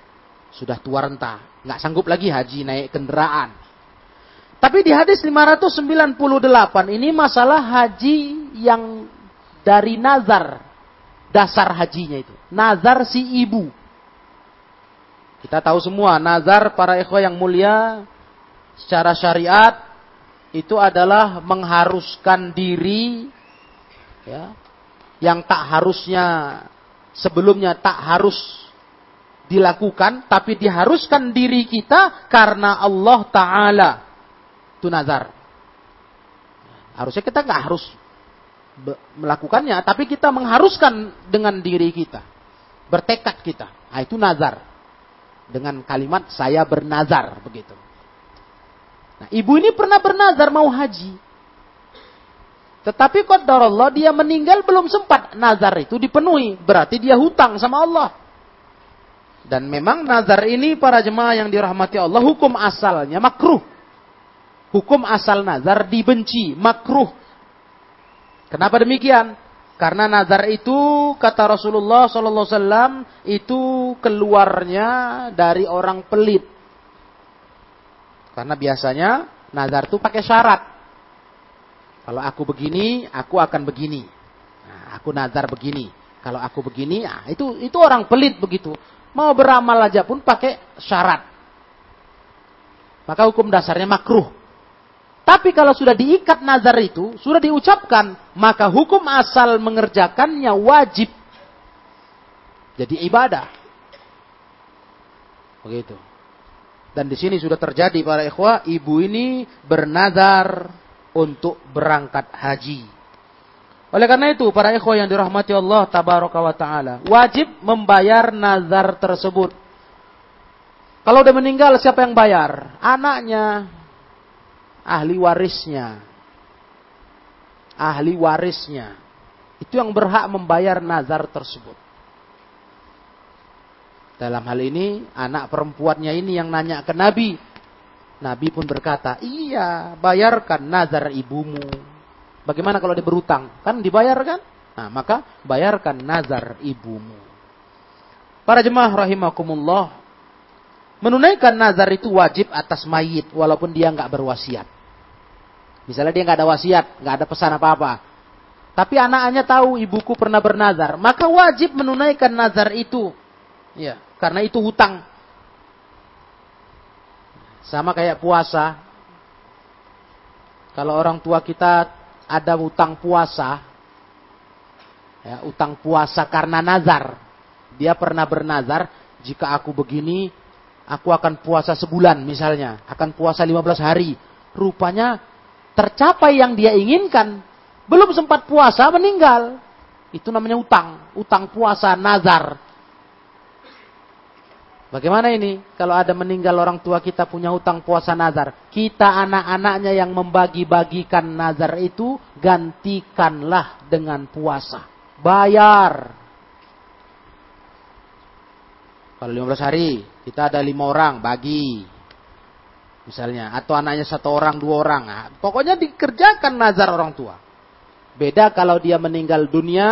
Sudah tua renta. Nggak sanggup lagi haji naik kendaraan. Tapi di hadis 598 ini masalah haji yang dari nazar. Dasar hajinya itu. Nazar si ibu. Kita tahu semua nazar para ikhwah yang mulia secara syariat itu adalah mengharuskan diri ya, yang tak harusnya sebelumnya tak harus dilakukan, tapi diharuskan diri kita karena Allah Ta'ala. Itu nazar. Harusnya kita nggak harus melakukannya, tapi kita mengharuskan dengan diri kita. Bertekad kita. Nah, itu nazar. Dengan kalimat saya bernazar. Begitu. Nah, ibu ini pernah bernazar mau haji. Tetapi Allah dia meninggal belum sempat nazar itu dipenuhi. Berarti dia hutang sama Allah. Dan memang nazar ini para jemaah yang dirahmati Allah hukum asalnya makruh. Hukum asal nazar dibenci, makruh. Kenapa demikian? Karena nazar itu kata Rasulullah sallallahu alaihi wasallam itu keluarnya dari orang pelit. Karena biasanya nazar itu pakai syarat. Kalau aku begini, aku akan begini. Nah, aku nazar begini. Kalau aku begini, nah, itu itu orang pelit begitu. Mau beramal aja pun pakai syarat. Maka hukum dasarnya makruh. Tapi kalau sudah diikat nazar itu, sudah diucapkan, maka hukum asal mengerjakannya wajib. Jadi ibadah. Begitu. Dan di sini sudah terjadi para ikhwah, ibu ini bernazar untuk berangkat haji. Oleh karena itu, para ikhwah yang dirahmati Allah tabaraka wa taala, wajib membayar nazar tersebut. Kalau udah meninggal siapa yang bayar? Anaknya, ahli warisnya. Ahli warisnya. Itu yang berhak membayar nazar tersebut. Dalam hal ini, anak perempuannya ini yang nanya ke Nabi, Nabi pun berkata, iya bayarkan nazar ibumu. Bagaimana kalau dia berutang? Kan dibayarkan? Nah, maka bayarkan nazar ibumu. Para jemaah rahimakumullah. Menunaikan nazar itu wajib atas mayit walaupun dia nggak berwasiat. Misalnya dia nggak ada wasiat, nggak ada pesan apa-apa. Tapi anak-anaknya tahu ibuku pernah bernazar, maka wajib menunaikan nazar itu. Ya, karena itu hutang sama kayak puasa. Kalau orang tua kita ada utang puasa, ya, utang puasa karena nazar. Dia pernah bernazar, jika aku begini, aku akan puasa sebulan misalnya. Akan puasa 15 hari. Rupanya tercapai yang dia inginkan. Belum sempat puasa, meninggal. Itu namanya utang. Utang puasa, nazar. Bagaimana ini? Kalau ada meninggal orang tua kita punya hutang puasa nazar. Kita anak-anaknya yang membagi-bagikan nazar itu, gantikanlah dengan puasa. Bayar. Kalau 15 hari, kita ada lima orang, bagi. Misalnya, atau anaknya satu orang, dua orang. Nah, pokoknya dikerjakan nazar orang tua. Beda kalau dia meninggal dunia,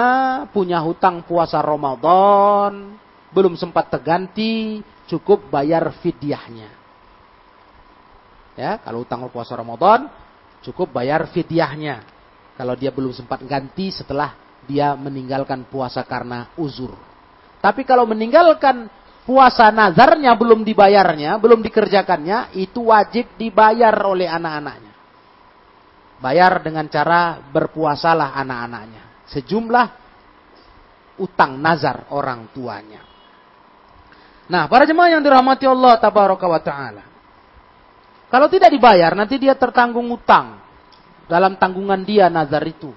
punya hutang puasa Ramadan, belum sempat terganti, cukup bayar fidyahnya. Ya, kalau utang puasa Ramadan, cukup bayar fidyahnya. Kalau dia belum sempat ganti setelah dia meninggalkan puasa karena uzur. Tapi kalau meninggalkan puasa nazarnya belum dibayarnya, belum dikerjakannya, itu wajib dibayar oleh anak-anaknya. Bayar dengan cara berpuasalah anak-anaknya. Sejumlah utang nazar orang tuanya. Nah, para jemaah yang dirahmati Allah tabaraka wa taala. Kalau tidak dibayar, nanti dia tertanggung utang dalam tanggungan dia nazar itu.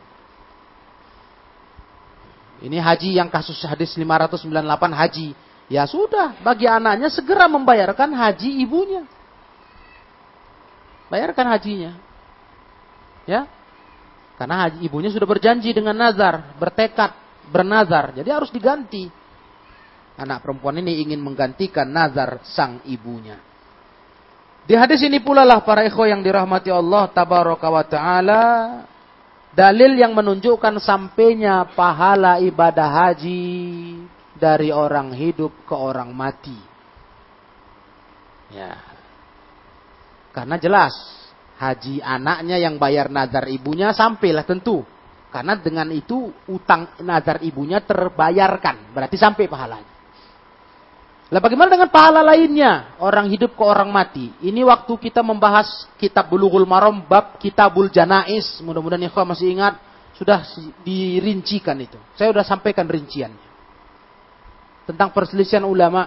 Ini haji yang kasus hadis 598 haji. Ya sudah, bagi anaknya segera membayarkan haji ibunya. Bayarkan hajinya. Ya. Karena haji ibunya sudah berjanji dengan nazar, bertekad, bernazar. Jadi harus diganti anak perempuan ini ingin menggantikan nazar sang ibunya. Di hadis ini pula lah para ikhwah yang dirahmati Allah tabaraka wa taala dalil yang menunjukkan sampainya pahala ibadah haji dari orang hidup ke orang mati. Ya. Karena jelas haji anaknya yang bayar nazar ibunya sampailah tentu. Karena dengan itu utang nazar ibunya terbayarkan, berarti sampai pahalanya. Lah bagaimana dengan pahala lainnya? Orang hidup ke orang mati. Ini waktu kita membahas kitab Bulughul Maram bab Kitabul Janais. Mudah-mudahan ikhwah masih ingat sudah dirincikan itu. Saya sudah sampaikan rinciannya. Tentang perselisihan ulama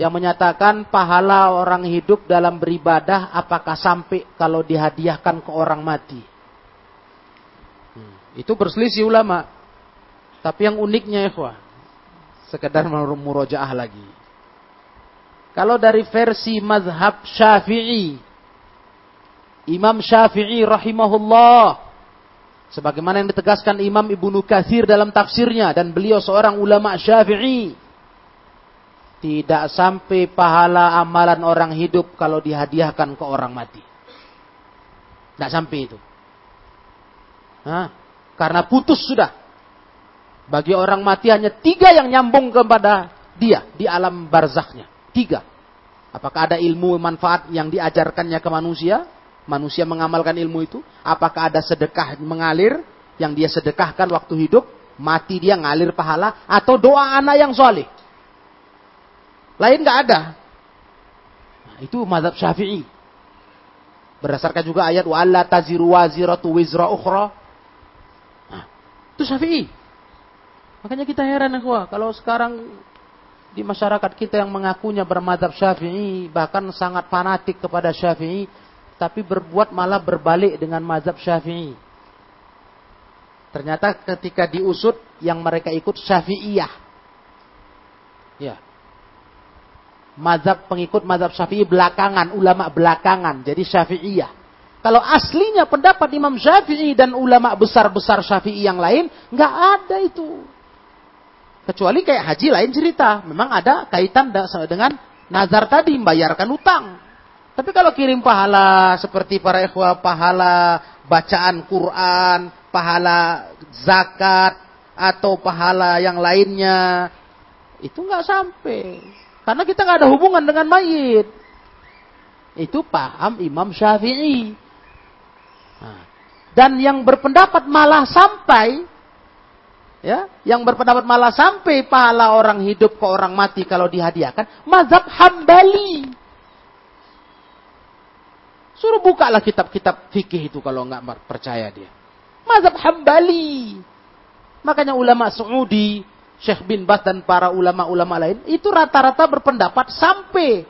yang menyatakan pahala orang hidup dalam beribadah apakah sampai kalau dihadiahkan ke orang mati. Hmm. Itu berselisih ulama. Tapi yang uniknya ikhwah, sekedar murojaah lagi. Kalau dari versi mazhab Syafi'i, Imam Syafi'i rahimahullah sebagaimana yang ditegaskan Imam Ibnu Katsir dalam tafsirnya dan beliau seorang ulama Syafi'i tidak sampai pahala amalan orang hidup kalau dihadiahkan ke orang mati. Tidak sampai itu. Hah? Karena putus sudah. Bagi orang mati hanya tiga yang nyambung kepada dia di alam barzaknya. Tiga. Apakah ada ilmu manfaat yang diajarkannya ke manusia? Manusia mengamalkan ilmu itu. Apakah ada sedekah mengalir yang dia sedekahkan waktu hidup? Mati dia ngalir pahala. Atau doa anak yang soleh. Lain nggak ada. Nah, itu mazhab Syafi'i. Berdasarkan juga ayat wa alla taziru waziratu wizra ukhra. Nah, itu Syafi'i. Makanya kita heran ya kalau sekarang di masyarakat kita yang mengakunya bermadhab Syafi'i, bahkan sangat fanatik kepada Syafi'i, tapi berbuat malah berbalik dengan mazhab Syafi'i. Ternyata ketika diusut yang mereka ikut Syafi'iyah. Ya mazhab pengikut mazhab Syafi'i belakangan, ulama belakangan. Jadi Syafi'iyah. Kalau aslinya pendapat Imam Syafi'i dan ulama besar-besar Syafi'i yang lain, nggak ada itu. Kecuali kayak haji lain cerita. Memang ada kaitan dengan nazar tadi, membayarkan utang. Tapi kalau kirim pahala seperti para ikhwah, pahala bacaan Quran, pahala zakat, atau pahala yang lainnya, itu nggak sampai. Karena kita nggak ada hubungan dengan mayit. Itu paham Imam Syafi'i. Nah, dan yang berpendapat malah sampai ya, yang berpendapat malah sampai pahala orang hidup ke orang mati kalau dihadiahkan, mazhab Hambali. Suruh bukalah kitab-kitab fikih itu kalau nggak percaya dia. Mazhab Hambali. Makanya ulama Saudi Syekh bin Bas dan para ulama-ulama lain itu rata-rata berpendapat sampai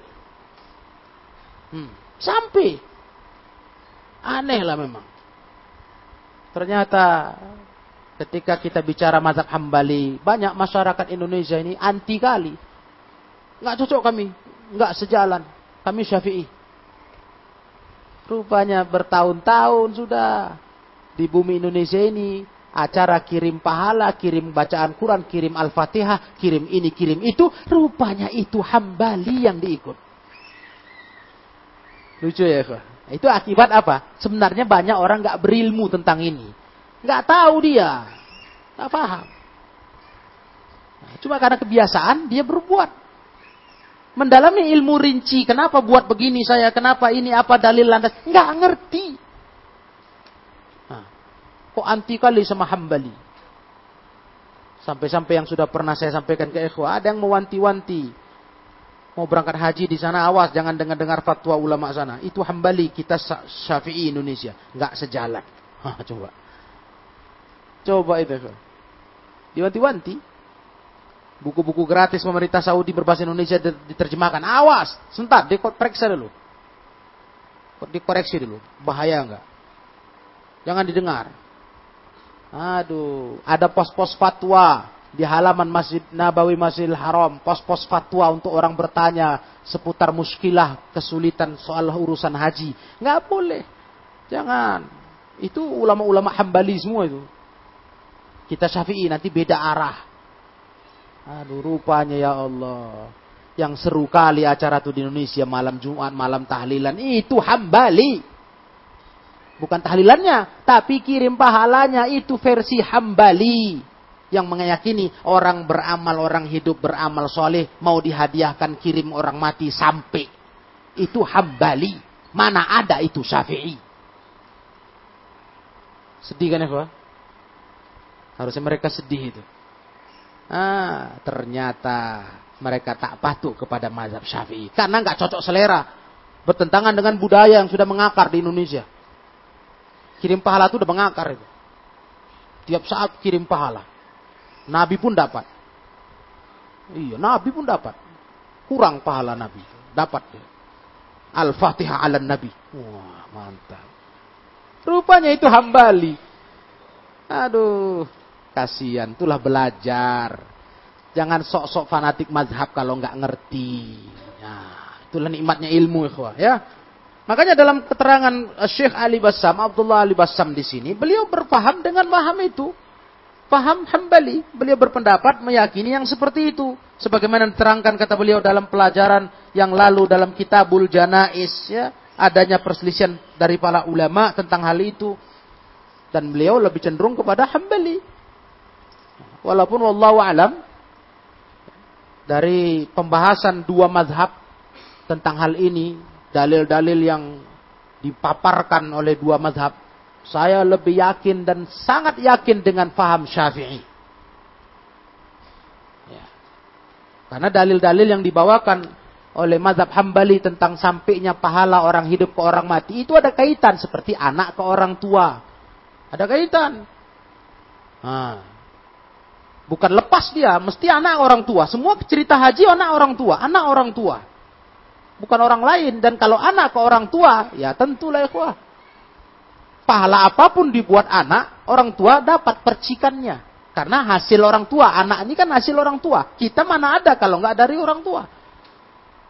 hmm, sampai aneh lah memang ternyata ketika kita bicara mazhab hambali banyak masyarakat Indonesia ini anti kali nggak cocok kami nggak sejalan kami syafi'i rupanya bertahun-tahun sudah di bumi Indonesia ini acara kirim pahala, kirim bacaan Quran, kirim Al-Fatihah, kirim ini, kirim itu, rupanya itu hambali yang diikut. Lucu ya. Itu akibat apa? Sebenarnya banyak orang nggak berilmu tentang ini. Nggak tahu dia. Nggak paham. Nah, cuma karena kebiasaan, dia berbuat. Mendalami ilmu rinci, kenapa buat begini saya, kenapa ini, apa dalil landas. Nggak ngerti. Kok anti kali sama hambali? Sampai-sampai yang sudah pernah saya sampaikan ke ikhwah, ada yang mewanti-wanti. Mau berangkat haji di sana, awas jangan dengar-dengar fatwa ulama sana. Itu hambali kita syafi'i Indonesia. Nggak sejalan. Hah, coba. Coba itu. Diwanti-wanti. Buku-buku gratis pemerintah Saudi berbahasa Indonesia diterjemahkan. Awas, sebentar, diperiksa dulu. Dikoreksi dulu. Bahaya enggak? Jangan didengar. Aduh, ada pos-pos fatwa di halaman Masjid Nabawi Masjidil Haram, pos-pos fatwa untuk orang bertanya seputar muskilah, kesulitan soal urusan haji. Nggak boleh. Jangan. Itu ulama-ulama hambali semua itu. Kita syafi'i nanti beda arah. Aduh, rupanya ya Allah. Yang seru kali acara itu di Indonesia malam Jumat, malam tahlilan. Itu hambali. Bukan tahlilannya, tapi kirim pahalanya itu versi hambali. yang meyakini orang beramal, orang hidup beramal soleh mau dihadiahkan kirim orang mati sampai itu hambali. Mana ada itu syafi'i. Sedih kan ya Pak? Harusnya mereka sedih itu. Ah, ternyata mereka tak patuh kepada mazhab syafi'i. Karena nggak cocok selera. Bertentangan dengan budaya yang sudah mengakar di Indonesia. Kirim pahala itu udah mengakar itu. Tiap saat kirim pahala. Nabi pun dapat. Iya, Nabi pun dapat. Kurang pahala Nabi. Dapat Al-Fatihah ala Nabi. Wah, mantap. Rupanya itu hambali. Aduh, kasihan. Itulah belajar. Jangan sok-sok fanatik mazhab kalau nggak ngerti. Ya, itulah nikmatnya ilmu, ikhwah. Ya. Makanya dalam keterangan Syekh Ali Bassam, Abdullah Ali Bassam di sini, beliau berpaham dengan paham itu paham Hambali. Beliau berpendapat meyakini yang seperti itu. Sebagaimana diterangkan kata beliau dalam pelajaran yang lalu dalam kitabul janais ya, adanya perselisihan dari para ulama tentang hal itu. Dan beliau lebih cenderung kepada Hambali. Walaupun wallahu alam dari pembahasan dua mazhab tentang hal ini, dalil-dalil yang dipaparkan oleh dua mazhab saya lebih yakin dan sangat yakin dengan faham syafi'i. Ya. Karena dalil-dalil yang dibawakan oleh mazhab hambali tentang sampainya pahala orang hidup ke orang mati. Itu ada kaitan seperti anak ke orang tua. Ada kaitan. Nah. Bukan lepas dia, mesti anak orang tua. Semua cerita haji anak orang tua, anak orang tua. Bukan orang lain. Dan kalau anak ke orang tua, ya tentulah ikhwah pahala apa pun dibuat anak, orang tua dapat percikannya. Karena hasil orang tua, anak ini kan hasil orang tua. Kita mana ada kalau nggak dari orang tua.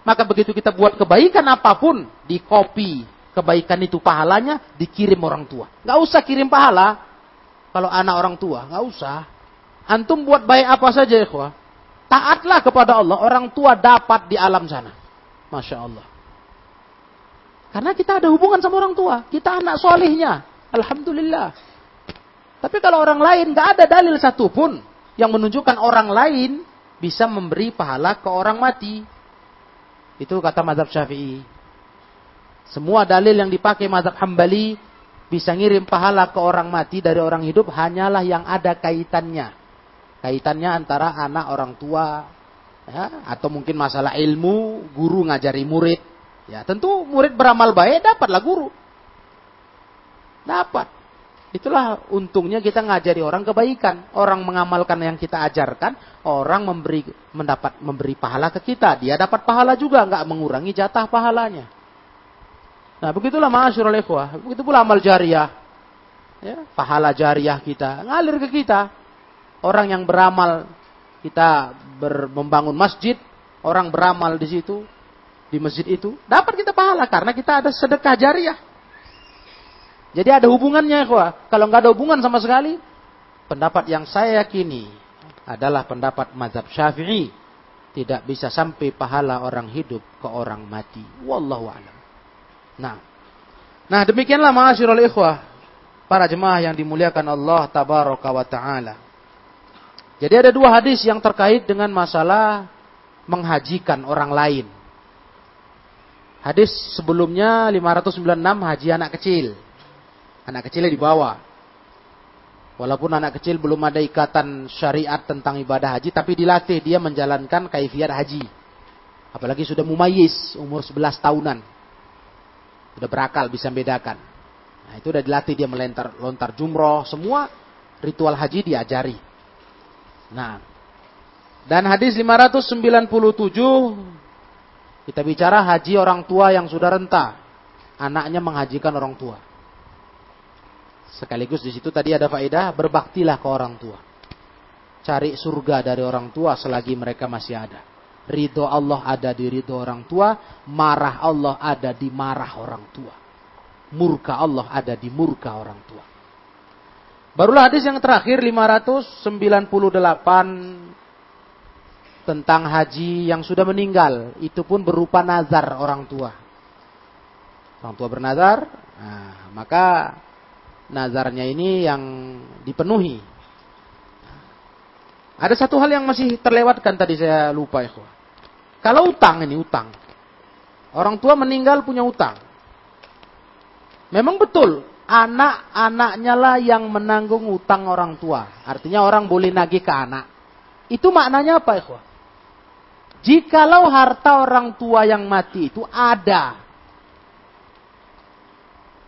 Maka begitu kita buat kebaikan apa pun, di copy kebaikan itu pahalanya dikirim orang tua. Nggak usah kirim pahala kalau anak orang tua, nggak usah. Antum buat baik apa saja ya Taatlah kepada Allah, orang tua dapat di alam sana. Masya Allah. Karena kita ada hubungan sama orang tua. Kita anak solehnya. Alhamdulillah. Tapi kalau orang lain nggak ada dalil satupun yang menunjukkan orang lain bisa memberi pahala ke orang mati. Itu kata mazhab syafi'i. Semua dalil yang dipakai mazhab hambali bisa ngirim pahala ke orang mati dari orang hidup hanyalah yang ada kaitannya. Kaitannya antara anak orang tua ya, atau mungkin masalah ilmu, guru ngajari murid. Ya, tentu murid beramal baik dapatlah guru. Dapat. Itulah untungnya kita ngajari orang kebaikan. Orang mengamalkan yang kita ajarkan, orang memberi mendapat memberi pahala ke kita. Dia dapat pahala juga, nggak mengurangi jatah pahalanya. Nah, begitulah ma'asyurul ikhwah. Begitu pula amal jariah. Ya, pahala jariah kita ngalir ke kita. Orang yang beramal kita ber, membangun masjid, orang beramal di situ di masjid itu, dapat kita pahala karena kita ada sedekah jariah. Jadi ada hubungannya, kok. Kalau nggak ada hubungan sama sekali, pendapat yang saya yakini adalah pendapat mazhab Syafi'i. Tidak bisa sampai pahala orang hidup ke orang mati. Wallahu a'lam. Nah. Nah, demikianlah ma'asyiral ikhwah, para jemaah yang dimuliakan Allah tabaraka wa taala. Jadi ada dua hadis yang terkait dengan masalah menghajikan orang lain. Hadis sebelumnya 596 haji anak kecil. Anak kecilnya dibawa. Walaupun anak kecil belum ada ikatan syariat tentang ibadah haji, tapi dilatih dia menjalankan kaifiat haji. Apalagi sudah mumayis, umur 11 tahunan. Sudah berakal, bisa membedakan. Nah, itu udah dilatih dia melentar lontar jumroh, semua ritual haji diajari. Nah, dan hadis 597 kita bicara haji orang tua yang sudah renta. Anaknya menghajikan orang tua. Sekaligus di situ tadi ada faedah berbaktilah ke orang tua. Cari surga dari orang tua selagi mereka masih ada. Ridho Allah ada di ridho orang tua, marah Allah ada di marah orang tua. Murka Allah ada di murka orang tua. Barulah hadis yang terakhir 598 tentang haji yang sudah meninggal. Itu pun berupa nazar orang tua. Orang tua bernazar, nah, maka nazarnya ini yang dipenuhi. Ada satu hal yang masih terlewatkan tadi saya lupa ya. Kalau utang ini utang. Orang tua meninggal punya utang. Memang betul, anak-anaknya lah yang menanggung utang orang tua. Artinya orang boleh nagih ke anak. Itu maknanya apa ya? Jikalau harta orang tua yang mati itu ada.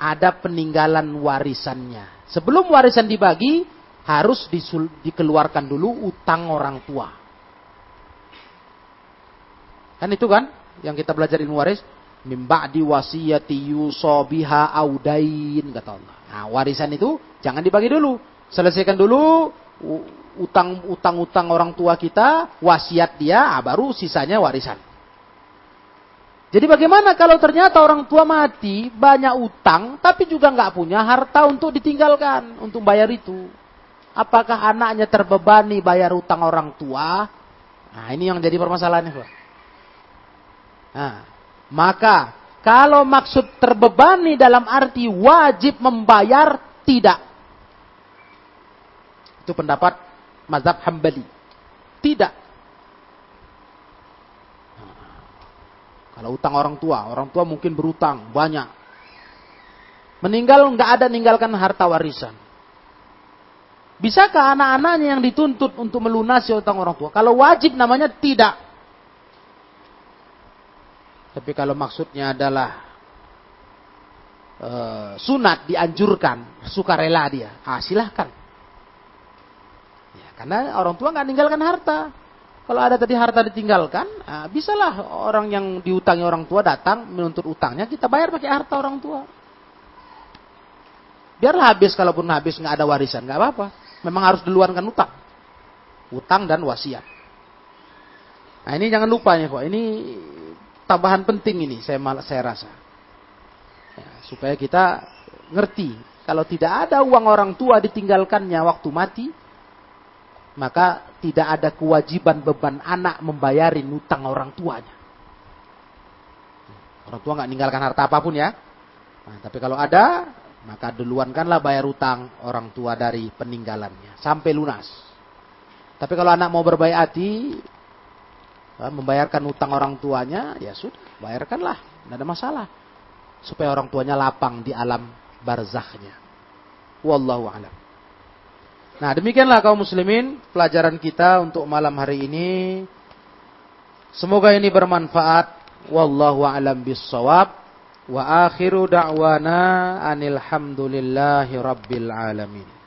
Ada peninggalan warisannya. Sebelum warisan dibagi, harus disul, dikeluarkan dulu utang orang tua. Kan itu kan yang kita belajar waris mimba di wasiyati yusobiha audain kata Allah. Nah, warisan itu jangan dibagi dulu. Selesaikan dulu utang utang orang tua kita, wasiat dia, ah, baru sisanya warisan. Jadi bagaimana kalau ternyata orang tua mati banyak utang, tapi juga nggak punya harta untuk ditinggalkan untuk bayar itu? Apakah anaknya terbebani bayar utang orang tua? Nah, ini yang jadi permasalahannya. Nah, maka kalau maksud terbebani dalam arti wajib membayar, tidak. Itu pendapat mazhab Hambali. Tidak. kalau utang orang tua, orang tua mungkin berutang banyak. Meninggal nggak ada ninggalkan harta warisan. Bisakah anak-anaknya yang dituntut untuk melunasi utang orang tua? Kalau wajib namanya tidak. Tapi kalau maksudnya adalah uh, sunat dianjurkan, sukarela dia, ah, silahkan. Ya, karena orang tua nggak meninggalkan harta. Kalau ada tadi harta ditinggalkan, ah, bisalah orang yang diutangi orang tua datang menuntut utangnya, kita bayar pakai harta orang tua. Biarlah habis, kalaupun habis nggak ada warisan, nggak apa-apa. Memang harus diluarkan utang. Utang dan wasiat. Nah ini jangan lupa ya kok. Ini tambahan penting ini saya malah saya rasa. Ya, supaya kita ngerti kalau tidak ada uang orang tua ditinggalkannya waktu mati, maka tidak ada kewajiban beban anak membayarin utang orang tuanya. Orang tua nggak meninggalkan harta apa pun ya. Nah, tapi kalau ada, maka duluankanlah bayar utang orang tua dari peninggalannya sampai lunas. Tapi kalau anak mau berbaik hati, membayarkan utang orang tuanya, ya sudah, bayarkanlah, tidak ada masalah. Supaya orang tuanya lapang di alam barzakhnya. Wallahu a'lam. Nah, demikianlah kaum muslimin pelajaran kita untuk malam hari ini. Semoga ini bermanfaat. Wallahu a'lam bissawab. Wa akhiru da'wana anil hamdulillahi rabbil alamin.